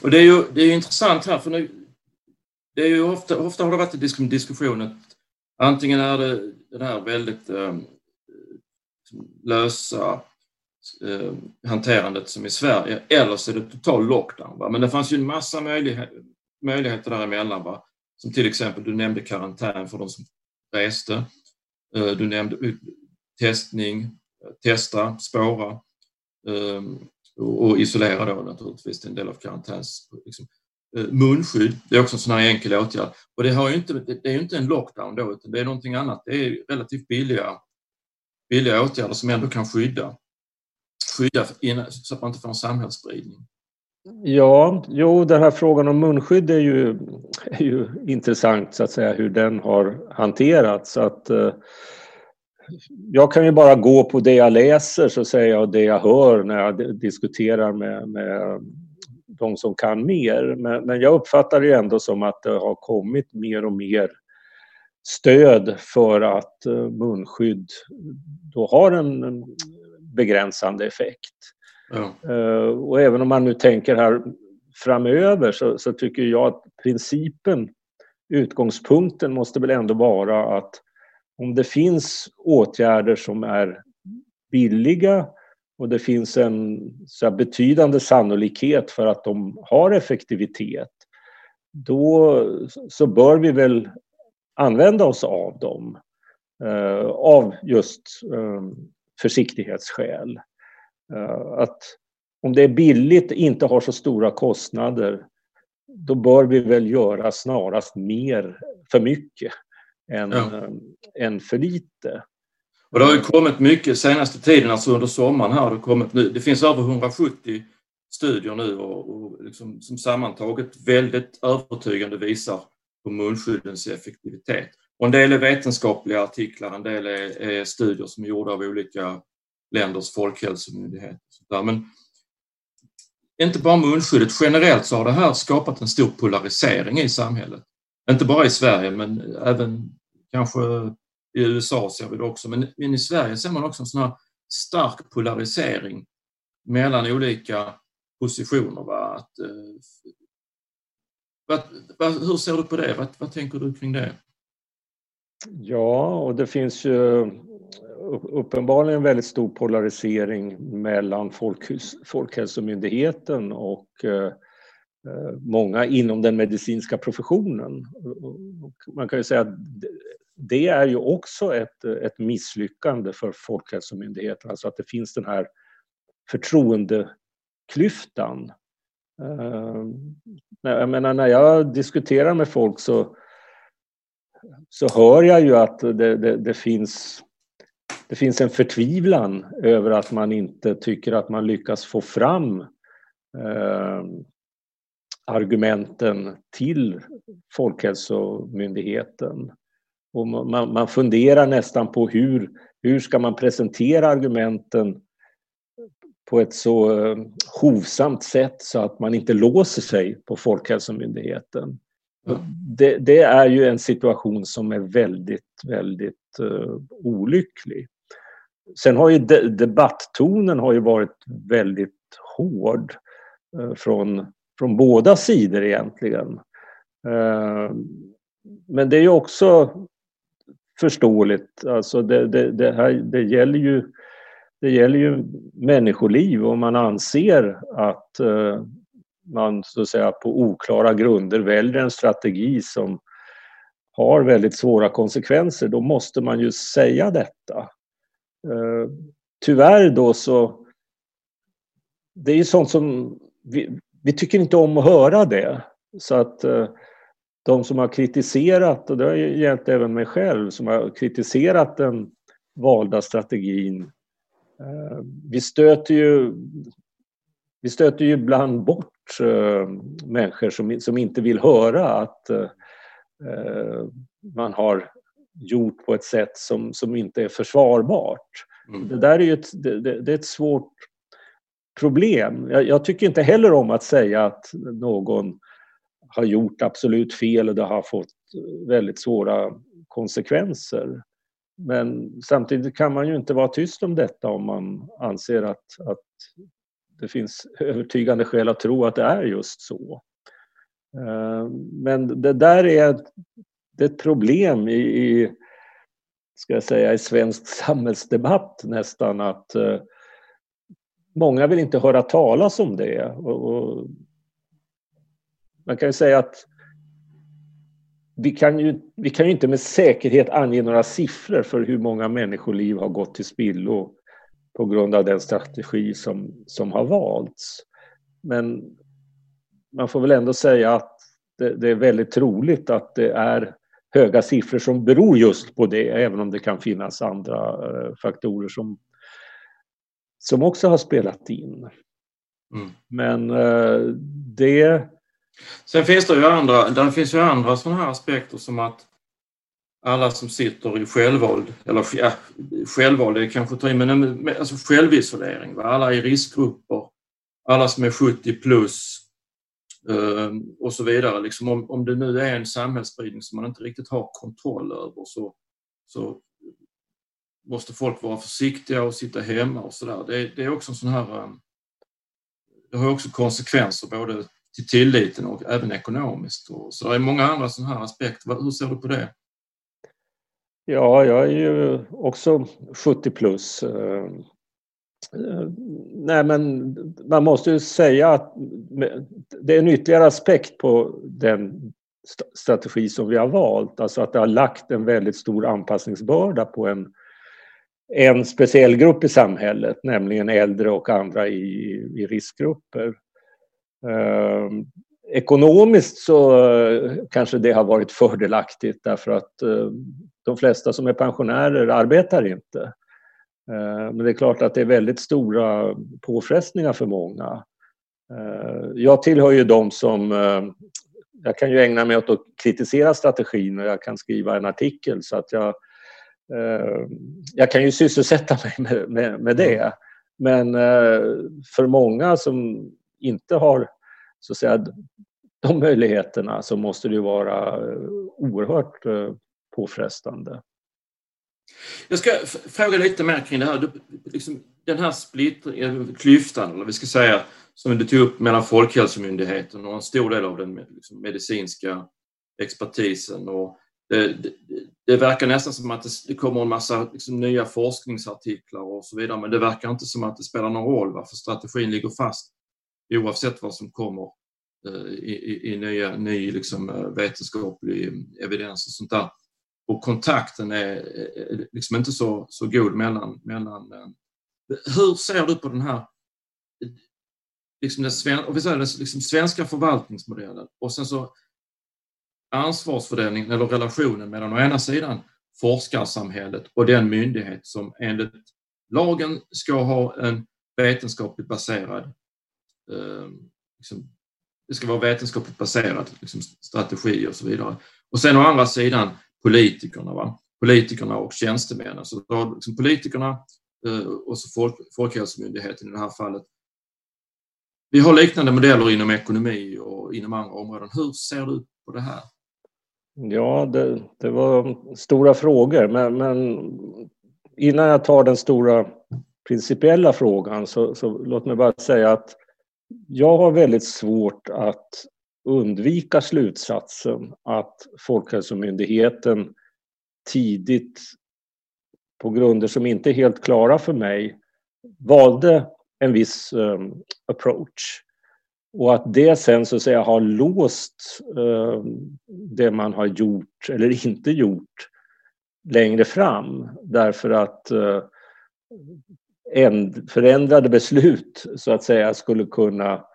Och det är ju det är intressant här för nu det är ju ofta, ofta har det varit en diskussion att antingen är det det här väldigt eh, lösa eh, hanterandet som i Sverige eller så är det total lockdown. Va? Men det fanns ju en massa möjlighet, möjligheter däremellan. Va? Som till exempel, du nämnde karantän för de som reste. Eh, du nämnde testning, testa, spåra eh, och isolera då naturligtvis till en del av karantäns. Liksom. Eh, munskydd, det är också en sån här enkel åtgärd. Och det, har ju inte, det är ju inte en lockdown då, utan det är någonting annat. Det är relativt billiga, billiga åtgärder som ändå kan skydda skydda så att man inte får en samhällsspridning? Ja, jo, den här frågan om munskydd är ju, är ju intressant så att säga hur den har hanterats. Att, eh, jag kan ju bara gå på det jag läser så säger jag det jag hör när jag diskuterar med, med de som kan mer. Men, men jag uppfattar det ändå som att det har kommit mer och mer stöd för att eh, munskydd då har en begränsande effekt. Ja. Uh, och även om man nu tänker här framöver så, så, tycker jag att principen, utgångspunkten måste väl ändå vara att om det finns åtgärder som är billiga och det finns en så här, betydande sannolikhet för att de har effektivitet, då så bör vi väl använda oss av dem. Uh, av just um, försiktighetsskäl. Eh, att om det är billigt, inte har så stora kostnader, då bör vi väl göra snarast mer för mycket än, ja. Eh, än för lite. Och det har ju kommit mycket senaste tiden, alltså under sommaren här, det, kommit nu, det finns över 170 studier nu och, och liksom, som sammantaget väldigt övertygande visar på munskyddens effektivitet. Och en del är vetenskapliga artiklar, en del är, är studier som är gjorda av olika länders folkhälsomyndigheter. Men inte bara munskyddet, generellt så har det här skapat en stor polarisering i samhället. Inte bara i Sverige men även kanske i USA ser vi det också. Men, men i Sverige ser man också en sån här stark polarisering mellan olika positioner. Va? Att, eh, vad, vad, hur ser du på det? Vad, vad tänker du kring det? Ja, och det finns ju uppenbarligen väldigt stor polarisering mellan Folkhus, Folkhälsomyndigheten och eh, eh många inom den medicinska professionen. Man kan ju säga att det är ju också ett, ett misslyckande för Folkhälsomyndigheten, alltså att det finns den här förtroendeklyftan. Ehm, jag menar, när jag diskuterar med folk så så hör jag ju att det, det, det, finns, det finns en förtvivlan över att man inte tycker att man lyckas få fram eh, argumenten till Folkhälsomyndigheten och man, man funderar nästan på hur, hur ska man presentera argumenten på ett så eh, hovsamt sätt så att man inte låser sig på Folkhälsomyndigheten. Ja. Det, det, är ju en situation som är väldigt, väldigt uh, olycklig. Sen har ju de, debatttonen har ju varit väldigt hård uh, från, från båda sidor egentligen. Uh, men det är ju också förståeligt. Alltså det, det, det, här, det gäller ju det gäller ju människoliv och man anser att eh, man så att säga på oklara grunder väljer en strategi som har väldigt svåra konsekvenser, då måste man ju säga detta. Eh, tyvärr då så... Det är ju sånt som... Vi, vi tycker inte om att höra det. Så att eh, de som har kritiserat, och det har gällt även mig själv, som har kritiserat den valda strategin Eh, vi stöter ju, vi stöter ju ibland bort uh, människor som, som inte vill höra att uh, man har gjort på ett sätt som, som inte är försvarbart. Mm. Det där är ju ett, det, det, är ett svårt problem. Jag, jag, tycker inte heller om att säga att någon har gjort absolut fel och det har fått väldigt svåra konsekvenser. Men samtidigt kan man ju inte vara tyst om detta om man anser att, att det finns övertygande skäl att tro att det är just så. Eh, men det där är det är ett problem i, i, ska jag säga, i svensk samhällsdebatt nästan att eh, många vill inte höra talas om det. Och, och man kan ju säga att vi kan, ju, vi kan ju inte med säkerhet ange några siffror för hur många människoliv har gått till spillo på grund av den strategi som, som har valts. Men man får väl ändå säga att det, det, är väldigt troligt att det är höga siffror som beror just på det, även om det kan finnas andra eh, faktorer som, som också har spelat in. Mm. Men eh, det Sen finns det ju andra, där finns ju andra sådana här aspekter som att alla som sitter i självvald eller ja, självvald är kanske ta men alltså självisolering, va? alla i riskgrupper, alla som är 70 plus eh, och så vidare. Liksom om, om det nu är en samhällsspridning som man inte riktigt har kontroll över så, så måste folk vara försiktiga och sitta hemma och sådär. Det, det är också en sån här ehm, det har också konsekvenser både till tilliten och även ekonomiskt. Så det är många andra sådana här aspekter. Hur ser du på det? Ja, jag är ju också 70 plus. Eh, eh, nej, men man måste ju säga att det är en ytterligare aspekt på den strategi som vi har valt, alltså att det har lagt en väldigt stor anpassningsbörda på en, en speciell grupp i samhället, nämligen äldre och andra i, i riskgrupper. Eh, ekonomiskt så eh, kanske det har varit fördelaktigt därför att eh, de flesta som är pensionärer arbetar inte. Ehm, men det är klart att det är väldigt stora påfrestningar för många. Ehm, jag tillhör ju de som... Eh, jag kan ju ägna mig åt att kritisera strategin och jag kan skriva en artikel så att jag... Ehm, jag kan ju sysselsätta mig med, med, med det. Men för många som inte har så att säga, de möjligheterna så måste det vara eh, oerhört eh, påfrestande. Jag ska fråga lite mer kring det här. Du, liksom, den här splittringen, eh, klyftan, eller vi ska säga, som du tog upp mellan Folkhälsomyndigheten och en stor del av den liksom, medicinska expertisen. Och det, det, det, verkar nästan som att det, det kommer en massa liksom, nya forskningsartiklar och så vidare, men det verkar inte som att det spelar någon roll, för strategin ligger fast oavsett vad som kommer eh, i, i, i nya, ny liksom eh, vetenskaplig evidens och sånt där. Och kontakten är, eh, liksom inte så, så god mellan, mellan... Hur ser du på den här liksom den, sven, och vi säger den liksom svenska förvaltningsmodellen och sen så ansvarsfördelningen eller relationen mellan å ena sidan forskarsamhället och den myndighet som enligt lagen ska ha en vetenskapligt baserad Ehm, liksom, det ska vara vetenskapligt baserat, liksom, strategi och så vidare. Och sen å andra sidan politikerna. Va? Politikerna och tjänstemännen. Så då, liksom politikerna eh, och så folk, Folkhälsomyndigheten i det här fallet. Vi har liknande modeller inom ekonomi och inom andra områden. Hur ser du på det här? Ja, det, det var stora frågor, men, men, innan jag tar den stora principiella frågan så, så låt mig bara säga att jag har väldigt svårt att undvika slutsatsen att Folkhälsomyndigheten tidigt på grunder som inte är helt klara för mig valde en viss um, approach. Och att det sen så att säga har låst um, det man har gjort eller inte gjort längre fram därför att uh, förändrade beslut så att säga skulle kunna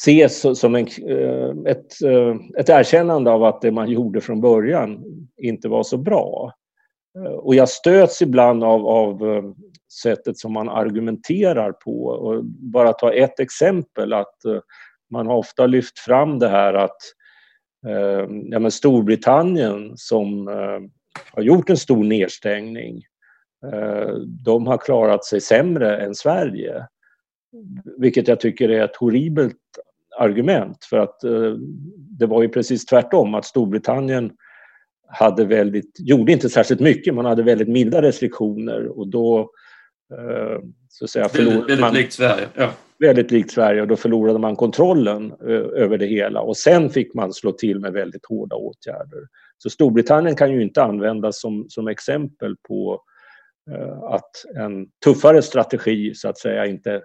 ses som en, eh, ett, eh, ett erkännande av att det man gjorde från början inte var så bra. Eh, och jag stöts ibland av, av sättet som man argumenterar på. Och bara ta ett exempel att man har ofta lyft fram det här att ja, men Storbritannien som har gjort en stor nedstängning de har klarat sig sämre än Sverige. Vilket jag tycker är ett horribelt argument för att eh, det var ju precis tvärtom att Storbritannien hade väldigt, gjorde inte särskilt mycket, man hade väldigt milda restriktioner och då eh, så att säga förlorade väldigt, man... Likt Sverige. Ja. Väldigt likt Sverige och då förlorade man kontrollen eh, över det hela och sen fick man slå till med väldigt hårda åtgärder. Så Storbritannien kan ju inte användas som, som exempel på att en tuffare strategi så att säga inte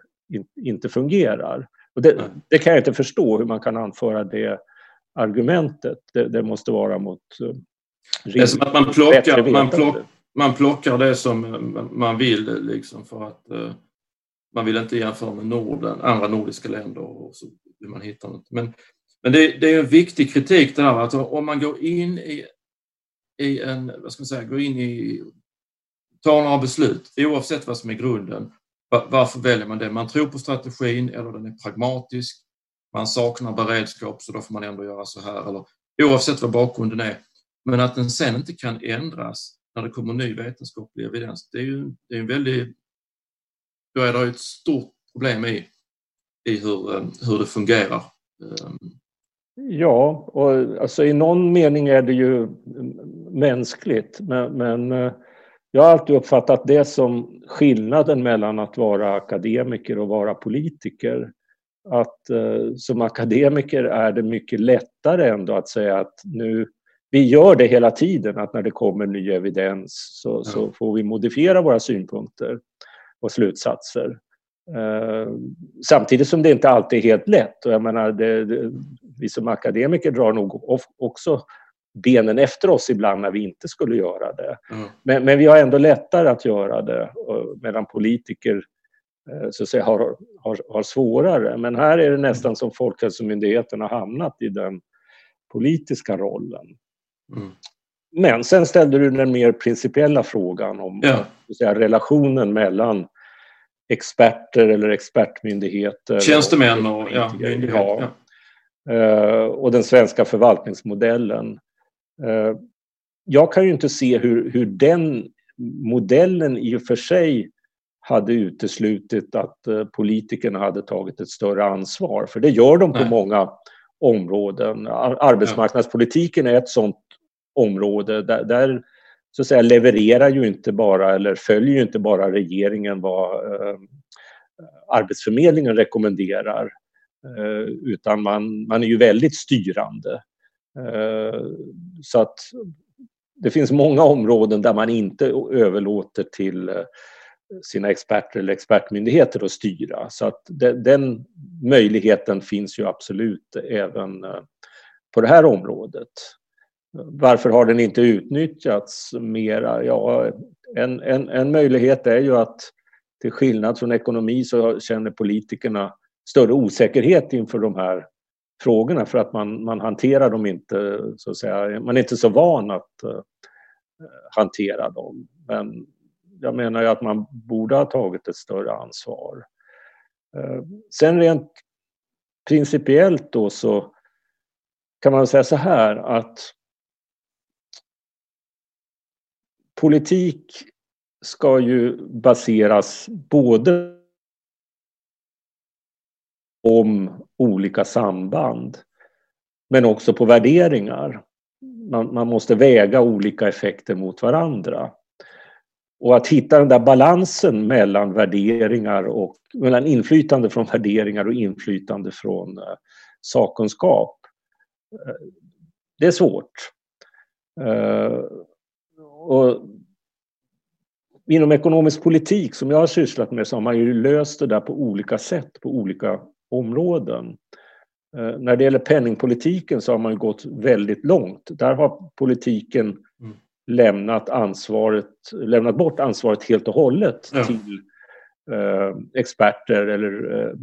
inte fungerar. Och det, det, kan jag inte förstå hur man kan anföra det argumentet. Det, det måste vara mot eh, Det är som att man plockar, man, plock, man plockar det som man vill liksom för att uh, man vill inte jämföra med Norden, andra nordiska länder och så vill man hitta något. Men, men det, det är en viktig kritik det här att om man går in i, i en, vad ska man säga, går in i, tar några beslut oavsett vad som är grunden varför väljer man det? Man tror på strategin eller den är pragmatisk. Man saknar beredskap så då får man ändå göra så här. Eller, oavsett vad bakgrunden är. Men att den sen inte kan ändras när det kommer ny vetenskaplig evidens, det är ju det är en väldigt... Då är det ett stort problem i, i hur, hur det fungerar. Ehm. Ja, och alltså i någon mening är det ju mänskligt, men, men eh, jag har alltid uppfattat det som skillnaden mellan att vara akademiker och vara politiker. Att eh, som akademiker är det mycket lättare ändå att säga att nu, vi gör det hela tiden, att när det kommer ny evidens så, ja. så får vi modifiera våra synpunkter och slutsatser. Eh, samtidigt som det inte alltid är helt lätt. Och jag menar, det, det, vi som akademiker drar nog också benen efter oss ibland när vi inte skulle göra det. Mm. Men, men, vi har ändå lättare att göra det medan politiker eh, så att säga, har, har, har svårare. Men här är det nästan som Folkhälsomyndigheten har hamnat i den politiska rollen. Mm. Men sen ställde du den mer principiella frågan om ja. säga, relationen mellan experter eller expertmyndigheter. Tjänstemän och, och ja, myndigheter. Ja. Uh, och den svenska förvaltningsmodellen. Eh, jag kan ju inte se hur, hur den modellen i och för sig hade uteslutit att eh, politikerna hade tagit ett större ansvar, för det gör de på Nej. många områden. Arbetsmarknadspolitiken är ett sådant område där, där så att säga, levererar ju inte bara eller följer ju inte bara regeringen vad eh, Arbetsförmedlingen rekommenderar eh, utan man, man är ju väldigt styrande. Eh, så att det finns många områden där man inte överlåter till eh, sina experter eller expertmyndigheter att styra. Så att den möjligheten finns ju absolut även eh, på det här området. Varför har den inte utnyttjats mera? Ja, en, en, en möjlighet är ju att till skillnad från ekonomi så känner politikerna större osäkerhet inför de här frågorna för att man, man hanterar dem inte, så att säga, man är inte så van att uh, hantera dem. Men jag menar ju att man borde ha tagit ett större ansvar. Uh, sen rent principiellt då så kan man säga så här att politik ska ju baseras både om olika samband men också på värderingar. Man, man, måste väga olika effekter mot varandra. Och att hitta den där balansen mellan värderingar och mellan inflytande från värderingar och inflytande från eh, sakkunskap. Eh, det är svårt. Eh, och inom ekonomisk politik som jag har sysslat med så har man ju löst det där på olika sätt på olika områden. Eh, när det gäller penningpolitiken så har man gått väldigt långt. Där har politiken mm. lämnat, ansvaret, lämnat bort ansvaret helt och hållet ja. till eh, experter eller eh,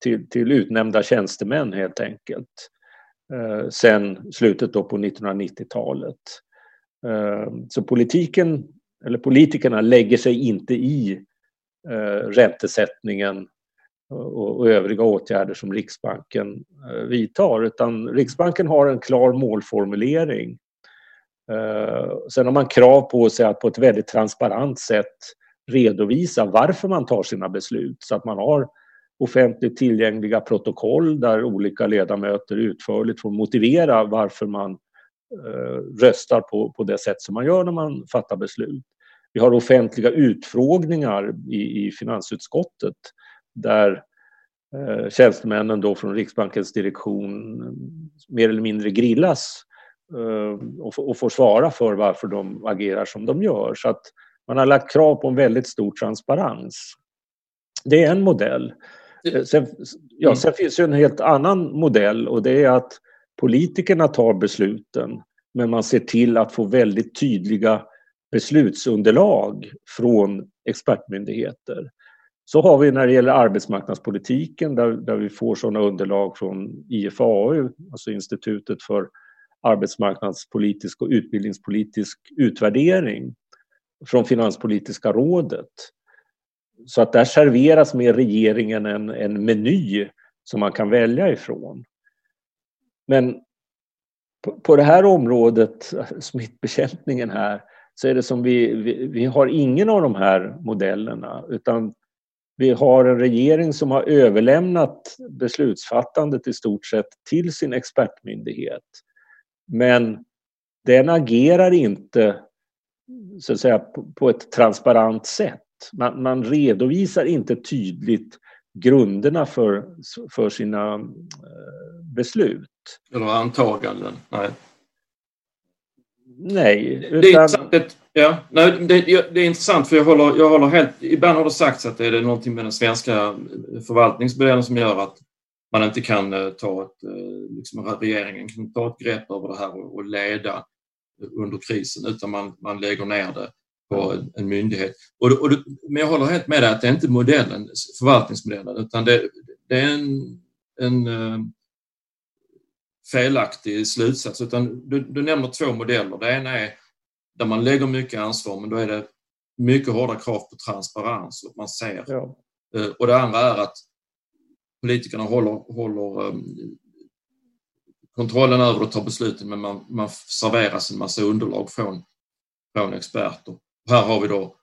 till, till utnämnda tjänstemän helt enkelt. Eh, sen slutet då på 1990-talet. Eh, så politiken, eller politikerna lägger sig inte i eh, räntesättningen och, övriga åtgärder som Riksbanken eh, vidtar utan Riksbanken har en klar målformulering. Eh, sen har man krav på sig att på ett väldigt transparent sätt redovisa varför man tar sina beslut så att man har offentligt tillgängliga protokoll där olika ledamöter utförligt får motivera varför man eh, röstar på, på det sätt som man gör när man fattar beslut. Vi har offentliga utfrågningar i, i finansutskottet där eh, tjänstemännen då från Riksbankens direktion mer eller mindre grillas eh, och, och får svara för varför de agerar som de gör. Så att man har lagt krav på en väldigt stor transparens. Det är en modell. Eh, sen, ja, mm. sen finns ju en helt annan modell och det är att politikerna tar besluten men man ser till att få väldigt tydliga beslutsunderlag från expertmyndigheter. Så har vi när det gäller arbetsmarknadspolitiken där, där vi får sådana underlag från IFAU, alltså Institutet för arbetsmarknadspolitisk och utbildningspolitisk utvärdering från Finanspolitiska rådet. Så att där serveras med regeringen en, en meny som man kan välja ifrån. Men på, på det här området, <laughs> smittbekämpningen här, så är det som vi, vi, vi har ingen av de här modellerna utan vi har en regering som har överlämnat beslutsfattandet i stort sett till sin expertmyndighet. Men den agerar inte så att säga, på ett transparent sätt. Man, man redovisar inte tydligt grunderna för, för sina eh, beslut. Eller antaganden, nej. Nej. Utan... Det, är ja, nej, det, det, är intressant för jag håller, jag håller helt... Ibland har det sagts att det är någonting med den svenska förvaltningsmodellen som gör att man inte kan eh, ta ett... Eh, liksom, regeringen kan ta ett grepp över det här och, och leda under krisen utan man, man lägger ner det på en, en myndighet. Och, och, men jag håller helt med dig att det är inte modellen, förvaltningsmodellen utan det, det är en, en eh, felaktig slutsats utan du, du nämner två modeller. Det ena är där man lägger mycket ansvar men då är det mycket hårda krav på transparens och man ser. Ja. Eh, och det andra är att politikerna håller, håller um, kontrollen över och tar besluten men man, man serveras en massa underlag från, från experter. Här har vi då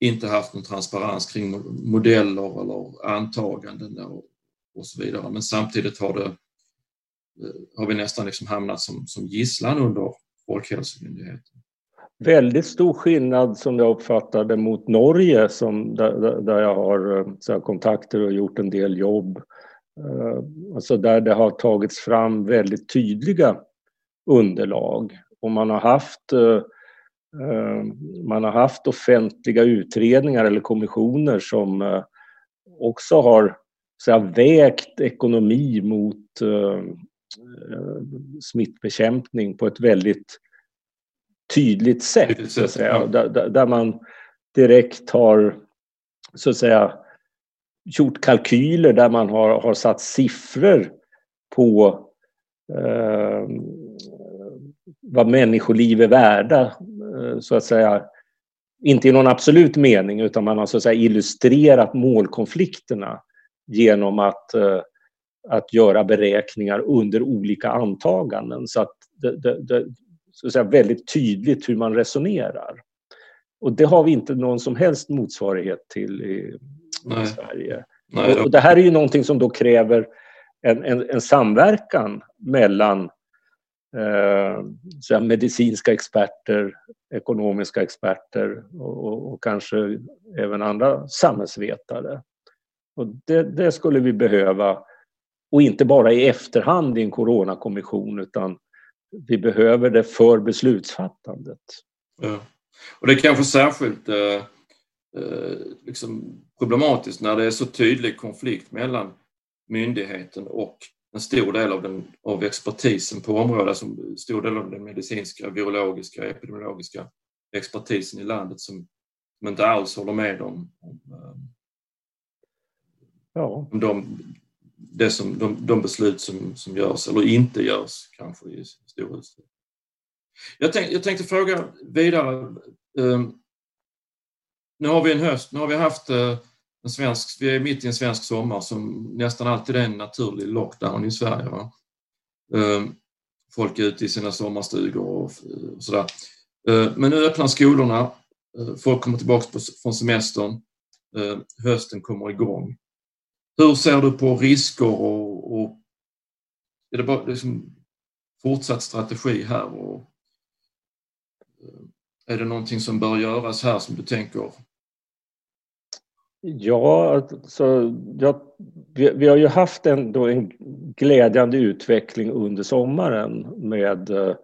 inte haft någon transparens kring modeller eller antaganden och, och så vidare men samtidigt har det Eh, har vi nästan liksom hamnat som, som gisslan under Folkhälsomyndigheten. Väldigt stor skillnad som jag uppfattade mot Norge som, där, där jag har eh, så här, kontakter och gjort en del jobb. Eh, alltså där det har tagits fram väldigt tydliga underlag och man har haft man har haft offentliga utredningar eller kommissioner som också har så här, vägt ekonomi mot smittbekämpning på ett väldigt tydligt sätt. Så att säga, där, där, man direkt har så att säga gjort kalkyler där man har, har satt siffror på eh, vad människoliv är värda, eh, så att säga. Inte i någon absolut mening utan man har så att säga illustrerat målkonflikterna genom att eh, att göra beräkningar under olika antaganden. Så att det, det, det, så att säga, väldigt tydligt hur man resonerar. Och det har vi inte någon som helst motsvarighet till i, i Sverige. Nej, och det här är ju någonting som då kräver en, en, en samverkan mellan eh, medicinska experter, ekonomiska experter och, och, och, kanske även andra samhällsvetare. Och det, det, skulle vi behöva, och inte bara i efterhand i en coronakommission utan vi behöver det för beslutsfattandet. Ja. Och det är kanske särskilt eh, eh, liksom problematiskt när det är så tydlig konflikt mellan myndigheten och en stor del av, den, av expertisen på området, alltså en stor del av den medicinska, virologiska, epidemiologiska expertisen i landet som, som inte alls håller med om, om, eh, ja. om de, det som, de, de beslut som, som görs eller inte görs kanske i stor utsträckning. Jag, tänk, jag tänkte fråga vidare. Ehm, nu har vi en höst, nu har vi haft eh, en svensk, vi är mitt i en svensk sommar som nästan alltid är en naturlig lockdown i Sverige. Va? Ehm, folk är ute i sina sommarstugor och, och sådär. Ehm, men nu öppnar skolorna, eh, folk kommer tillbaka på, från semestern, hösten kommer igång. Hur ser du på risker och, och är det bara liksom fortsatt strategi här? Och, eh, är det någonting som bör göras här som du tänker? Ja, alltså, ja vi, vi, har ju haft en, en glädjande utveckling under sommaren med eh,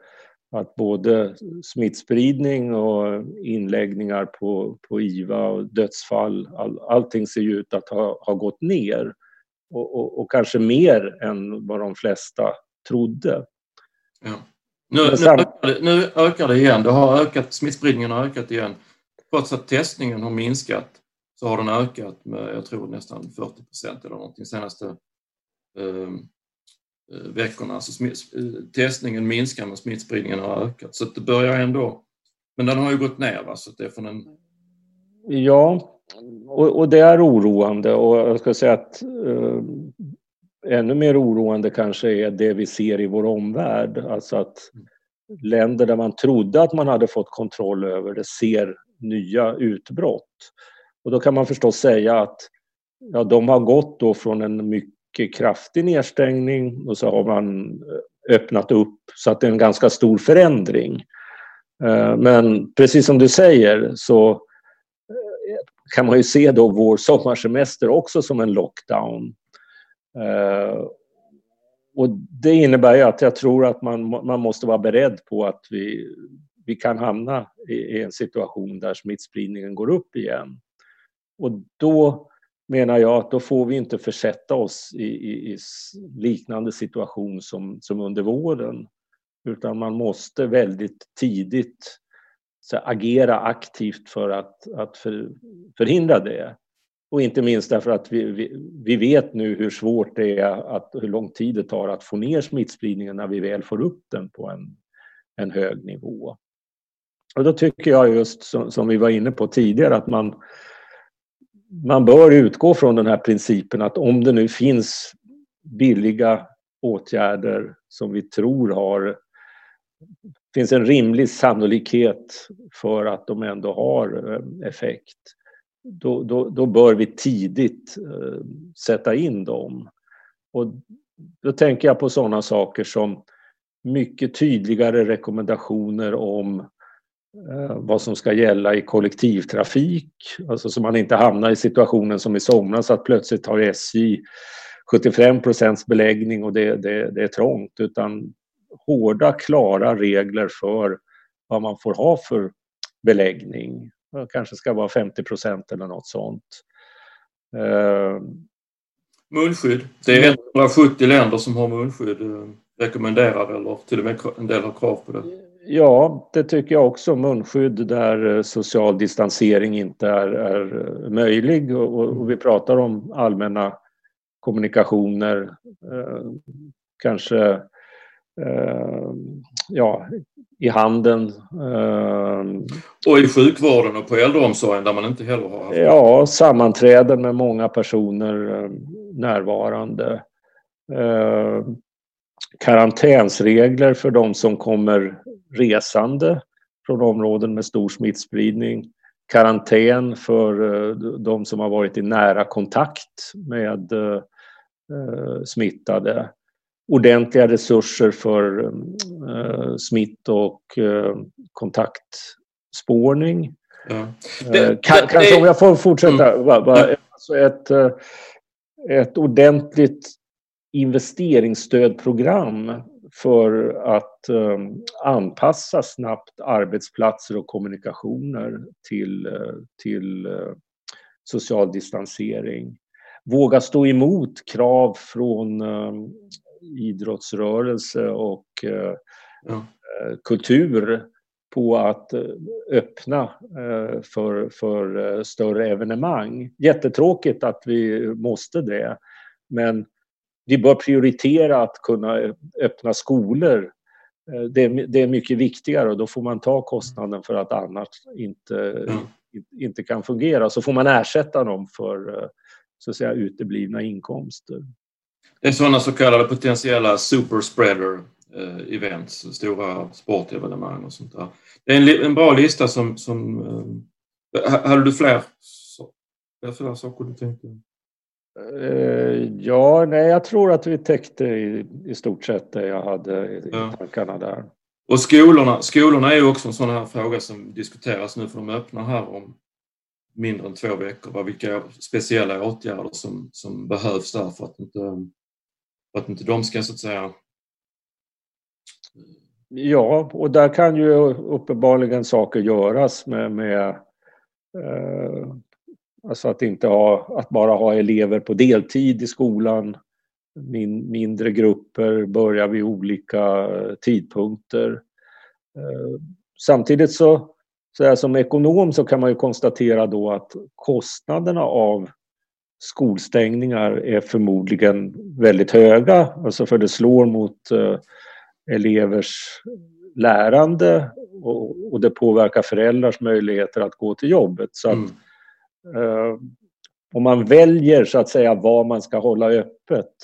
att både smittspridning och inläggningar på, på IVA och dödsfall, all, allting ser ju ut att ha, ha gått ner. Och, och, och, kanske mer än vad de flesta trodde. Ja. Nu, nu, ökar det, nu ökar det igen. Det har ökat, smittspridningen har ökat igen. Trots att testningen har minskat så har den ökat med, jag tror nästan 40 procent eller någonting senaste um, Eh, Eh, veckorna. Alltså eh, testningen minskar men smittspridningen har ökat. Så det börjar ändå... Men den har ju gått ner va? Så det är från en... Ja, och, och, det är oroande och jag ska säga att eh, ännu mer oroande kanske är det vi ser i vår omvärld. Alltså att länder där man trodde att man hade fått kontroll över det ser nya utbrott. Och då kan man förstås säga att ja, de har gått då från en mycket kraftig nedstängning och så har man eh, öppnat upp så att det är en ganska stor förändring. Eh, men precis som du säger så eh, kan man ju se då vår sommarsemester också som en lockdown. Och det innebär ju att jag tror att man, man måste vara beredd på att vi, vi kan hamna i, i en situation där smittspridningen går upp igen. Och då menar jag att då får vi inte försätta oss i, i, i liknande situation som, som under våren. Utan man måste väldigt tidigt så, agera aktivt för att, att för, förhindra det. Och inte minst därför att vi, vi, vi, vet nu hur svårt det är, att, hur lång tid det tar att få ner smittspridningen när vi väl får upp den på en, en hög nivå. Och då tycker jag just som, som vi var inne på tidigare att man man bör utgå från den här principen att om det nu finns billiga åtgärder som vi tror har finns en rimlig sannolikhet för att de ändå har eh, effekt. Då, då, då bör vi tidigt eh, sätta in dem. Och då tänker jag på sådana saker som mycket tydligare rekommendationer om Eh, vad som ska gälla i kollektivtrafik. Alltså så man inte hamnar i situationen som i somras att plötsligt har SJ 75 procents beläggning och det, det, det är trångt utan hårda, klara regler för vad man får ha för beläggning. Det kanske ska vara 50 procent eller något sånt. Eh, munskydd. Det är 170 länder som har munskydd eh, rekommenderar eller till och med en del har krav på det. Ja, det tycker jag också. Munskydd där eh, social distansering inte är, är eh, möjlig och, och, vi pratar om allmänna kommunikationer, eh, kanske eh, ja, i handeln. Eh, och i sjukvården och på äldreomsorgen där man inte heller har haft Ja, sammanträden med många personer närvarande. Karantänsregler för de som kommer resande från områden med stor smittspridning, karantän för eh, de som har varit i nära kontakt med eh, smittade, ordentliga resurser för smitt och kontaktspårning. Ja. Det, Kanske om jag får fortsätta. Mm. Alltså ett, ett ordentligt investeringsstödprogram för att um, anpassa snabbt arbetsplatser och kommunikationer till, uh, till uh, social distansering. Våga stå emot krav från um, idrottsrörelse och uh, ja. kultur på att öppna för, för större evenemang. Jättetråkigt att vi måste det, men vi bör prioritera att kunna öppna skolor. Eh, det är, det är mycket viktigare och då får man ta kostnaden för att annars inte, inte kan fungera. Så får man ersätta dem för eh, så att säga, uteblivna inkomster. Det är sådana så kallade potentiella superspreader eh, events, stora sportevenemang och sånt där. Det är en, en bra lista som... som hade du fler, fler saker du tänkte? Eh, ja, nej, jag tror att vi täckte i, i stort sett det jag hade i ja. tankarna där. Och skolorna, skolorna är ju också en sån här fråga som diskuteras nu för de öppnar här om mindre än två veckor. Vilka speciella åtgärder som, som behövs där för att inte, för att inte de ska så att säga Ja, och där kan ju uppenbarligen saker göras med, med eh, Alltså att inte ha, att bara ha elever på deltid i skolan, min, mindre grupper, börja vid olika eh, tidpunkter. Eh, samtidigt så, så här, som ekonom så kan man ju konstatera då att kostnaderna av skolstängningar är förmodligen väldigt höga, alltså för det slår mot eh, elevers lärande och, och, det påverkar föräldrars möjligheter att gå till jobbet. Så att, mm om man väljer så att säga vad man ska hålla öppet.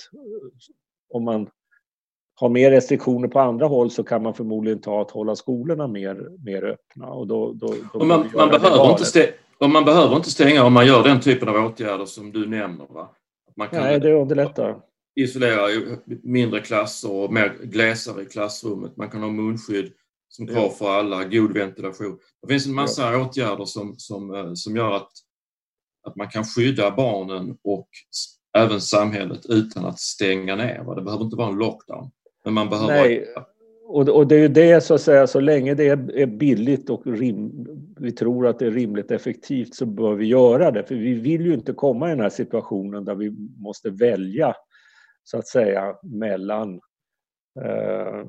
Om man har mer restriktioner på andra håll så kan man förmodligen ta att hålla skolorna mer, mer öppna. Och då, då, då man, man behöver inte och man behöver inte stänga om man gör den typen av åtgärder som du nämner. Va? Man kan Nej, det underlättar. Isolera mindre klasser och mer glesare i klassrummet. Man kan ha munskydd som krav för alla, god ventilation. Det finns en massa ja. åtgärder som, som, eh, som gör att att man kan skydda barnen och även samhället utan att stänga ner. Det behöver inte vara en lockdown. Men man behöver... Nej. Och, det är ju det så att säga, så länge det är, är billigt och rim, vi tror att det är rimligt effektivt så bör vi göra det. För vi vill ju inte komma i den här situationen där vi måste välja så att säga mellan, eh,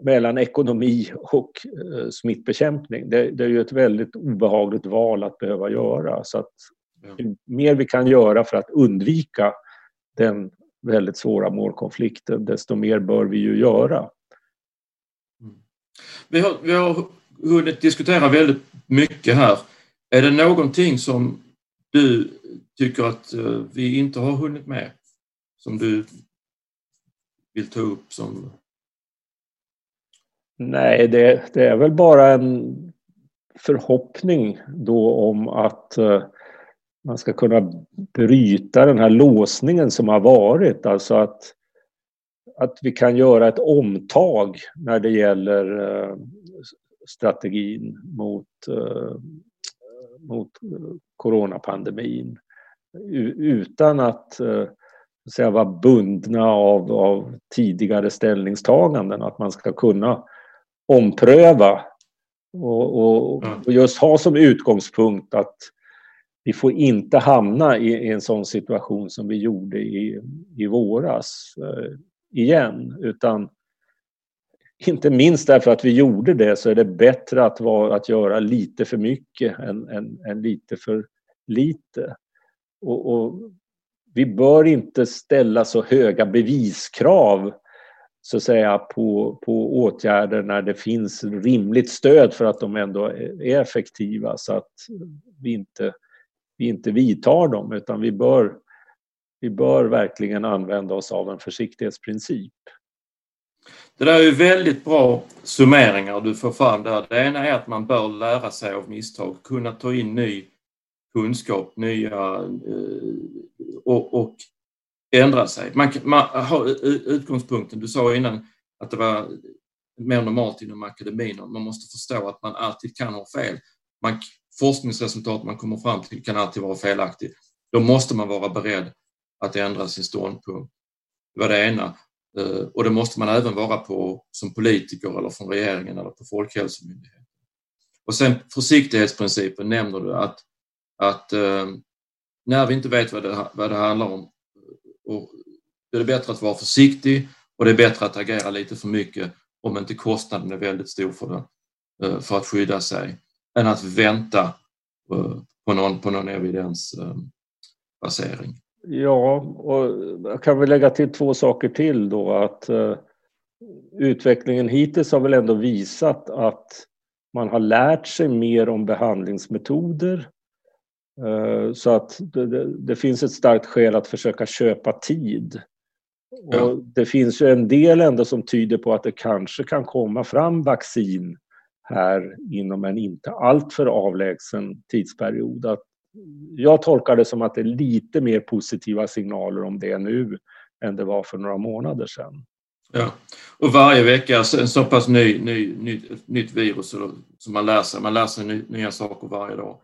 mellan ekonomi och eh, smittbekämpning. Det, det, är ju ett väldigt obehagligt val att behöva göra. Så att ju mer vi kan göra för att undvika den väldigt svåra målkonflikten, desto mer bör vi ju göra. Mm. Vi har, vi har hunnit diskutera väldigt mycket här. Är det någonting som du tycker att eh, vi inte har hunnit med? Som du vill ta upp som... Nej, det, det är väl bara en förhoppning då om att uh, man ska kunna bryta den här låsningen som har varit. Alltså att, att vi kan göra ett omtag när det gäller eh, strategin mot, eh, mot coronapandemin. Utan att eh, säga, vara bundna av, av tidigare ställningstaganden. Att man ska kunna ompröva och, och, och just ha som utgångspunkt att vi får inte hamna i, en sån situation som vi gjorde i, i våras eh, igen, utan inte minst därför att vi gjorde det så är det bättre att, vara, att göra lite för mycket än, än, än lite för lite. Och, och, vi bör inte ställa så höga beviskrav så att säga på, på åtgärder när det finns rimligt stöd för att de ändå är effektiva så att vi inte vi inte vidtar dem utan vi bör, vi bör verkligen använda oss av en försiktighetsprincip. Det där är ju väldigt bra summeringar du får fram där. Det ena är att man bör lära sig av misstag, kunna ta in ny kunskap, nya eh, och, och ändra sig. Man, man har utgångspunkten, du sa innan att det var mer normalt inom akademin. Man måste förstå att man alltid kan ha fel. Man, forskningsresultat man kommer fram till kan alltid vara felaktigt. Då måste man vara beredd att ändra sin ståndpunkt. Det var det ena. Eh, och det måste man även vara på som politiker eller från regeringen eller på Folkhälsomyndigheten. Och sen försiktighetsprincipen nämner du att, att eh, när vi inte vet vad det, vad det handlar om eh, och det är det bättre att vara försiktig och det är bättre att agera lite för mycket om inte kostnaden är väldigt stor för, det, för att skydda sig än att vänta på någon, på någon evidensbasering. Ja, och jag kan väl lägga till två saker till då att uh, utvecklingen hittills har väl ändå visat att man har lärt sig mer om behandlingsmetoder. Så att det, det, det, finns ett starkt skäl att försöka köpa tid. Ja. Och det finns ju en del ändå som tyder på att det kanske kan komma fram vaccin här inom en inte alltför avlägsen tidsperiod. Att jag tolkar det som att det är lite mer positiva signaler om det nu än det var för några månader sedan. Ja, och varje vecka en så pass ny, ny, ny, nytt virus som man lär sig. Man ny, nya saker varje dag.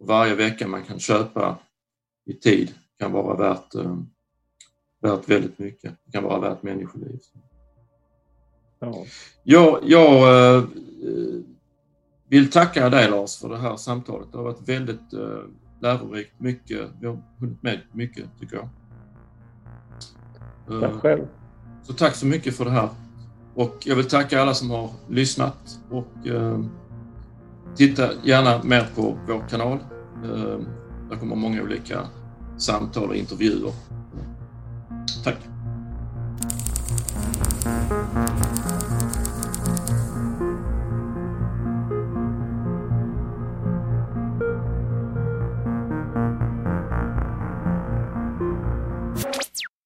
Och varje vecka man kan köpa i tid kan vara värt, äh, värt väldigt mycket. Det kan vara värt människoliv. Ja. Jag, jag äh, vill tacka dig Lars för det här samtalet. Det har varit väldigt äh, lärorikt. Mycket, vi har hunnit med mycket tycker jag. Tack själv. Så tack så mycket för det här. Och jag vill tacka alla som har lyssnat och eh, titta gärna mer på vår kanal. Eh, där kommer många olika samtal och intervjuer. Tack!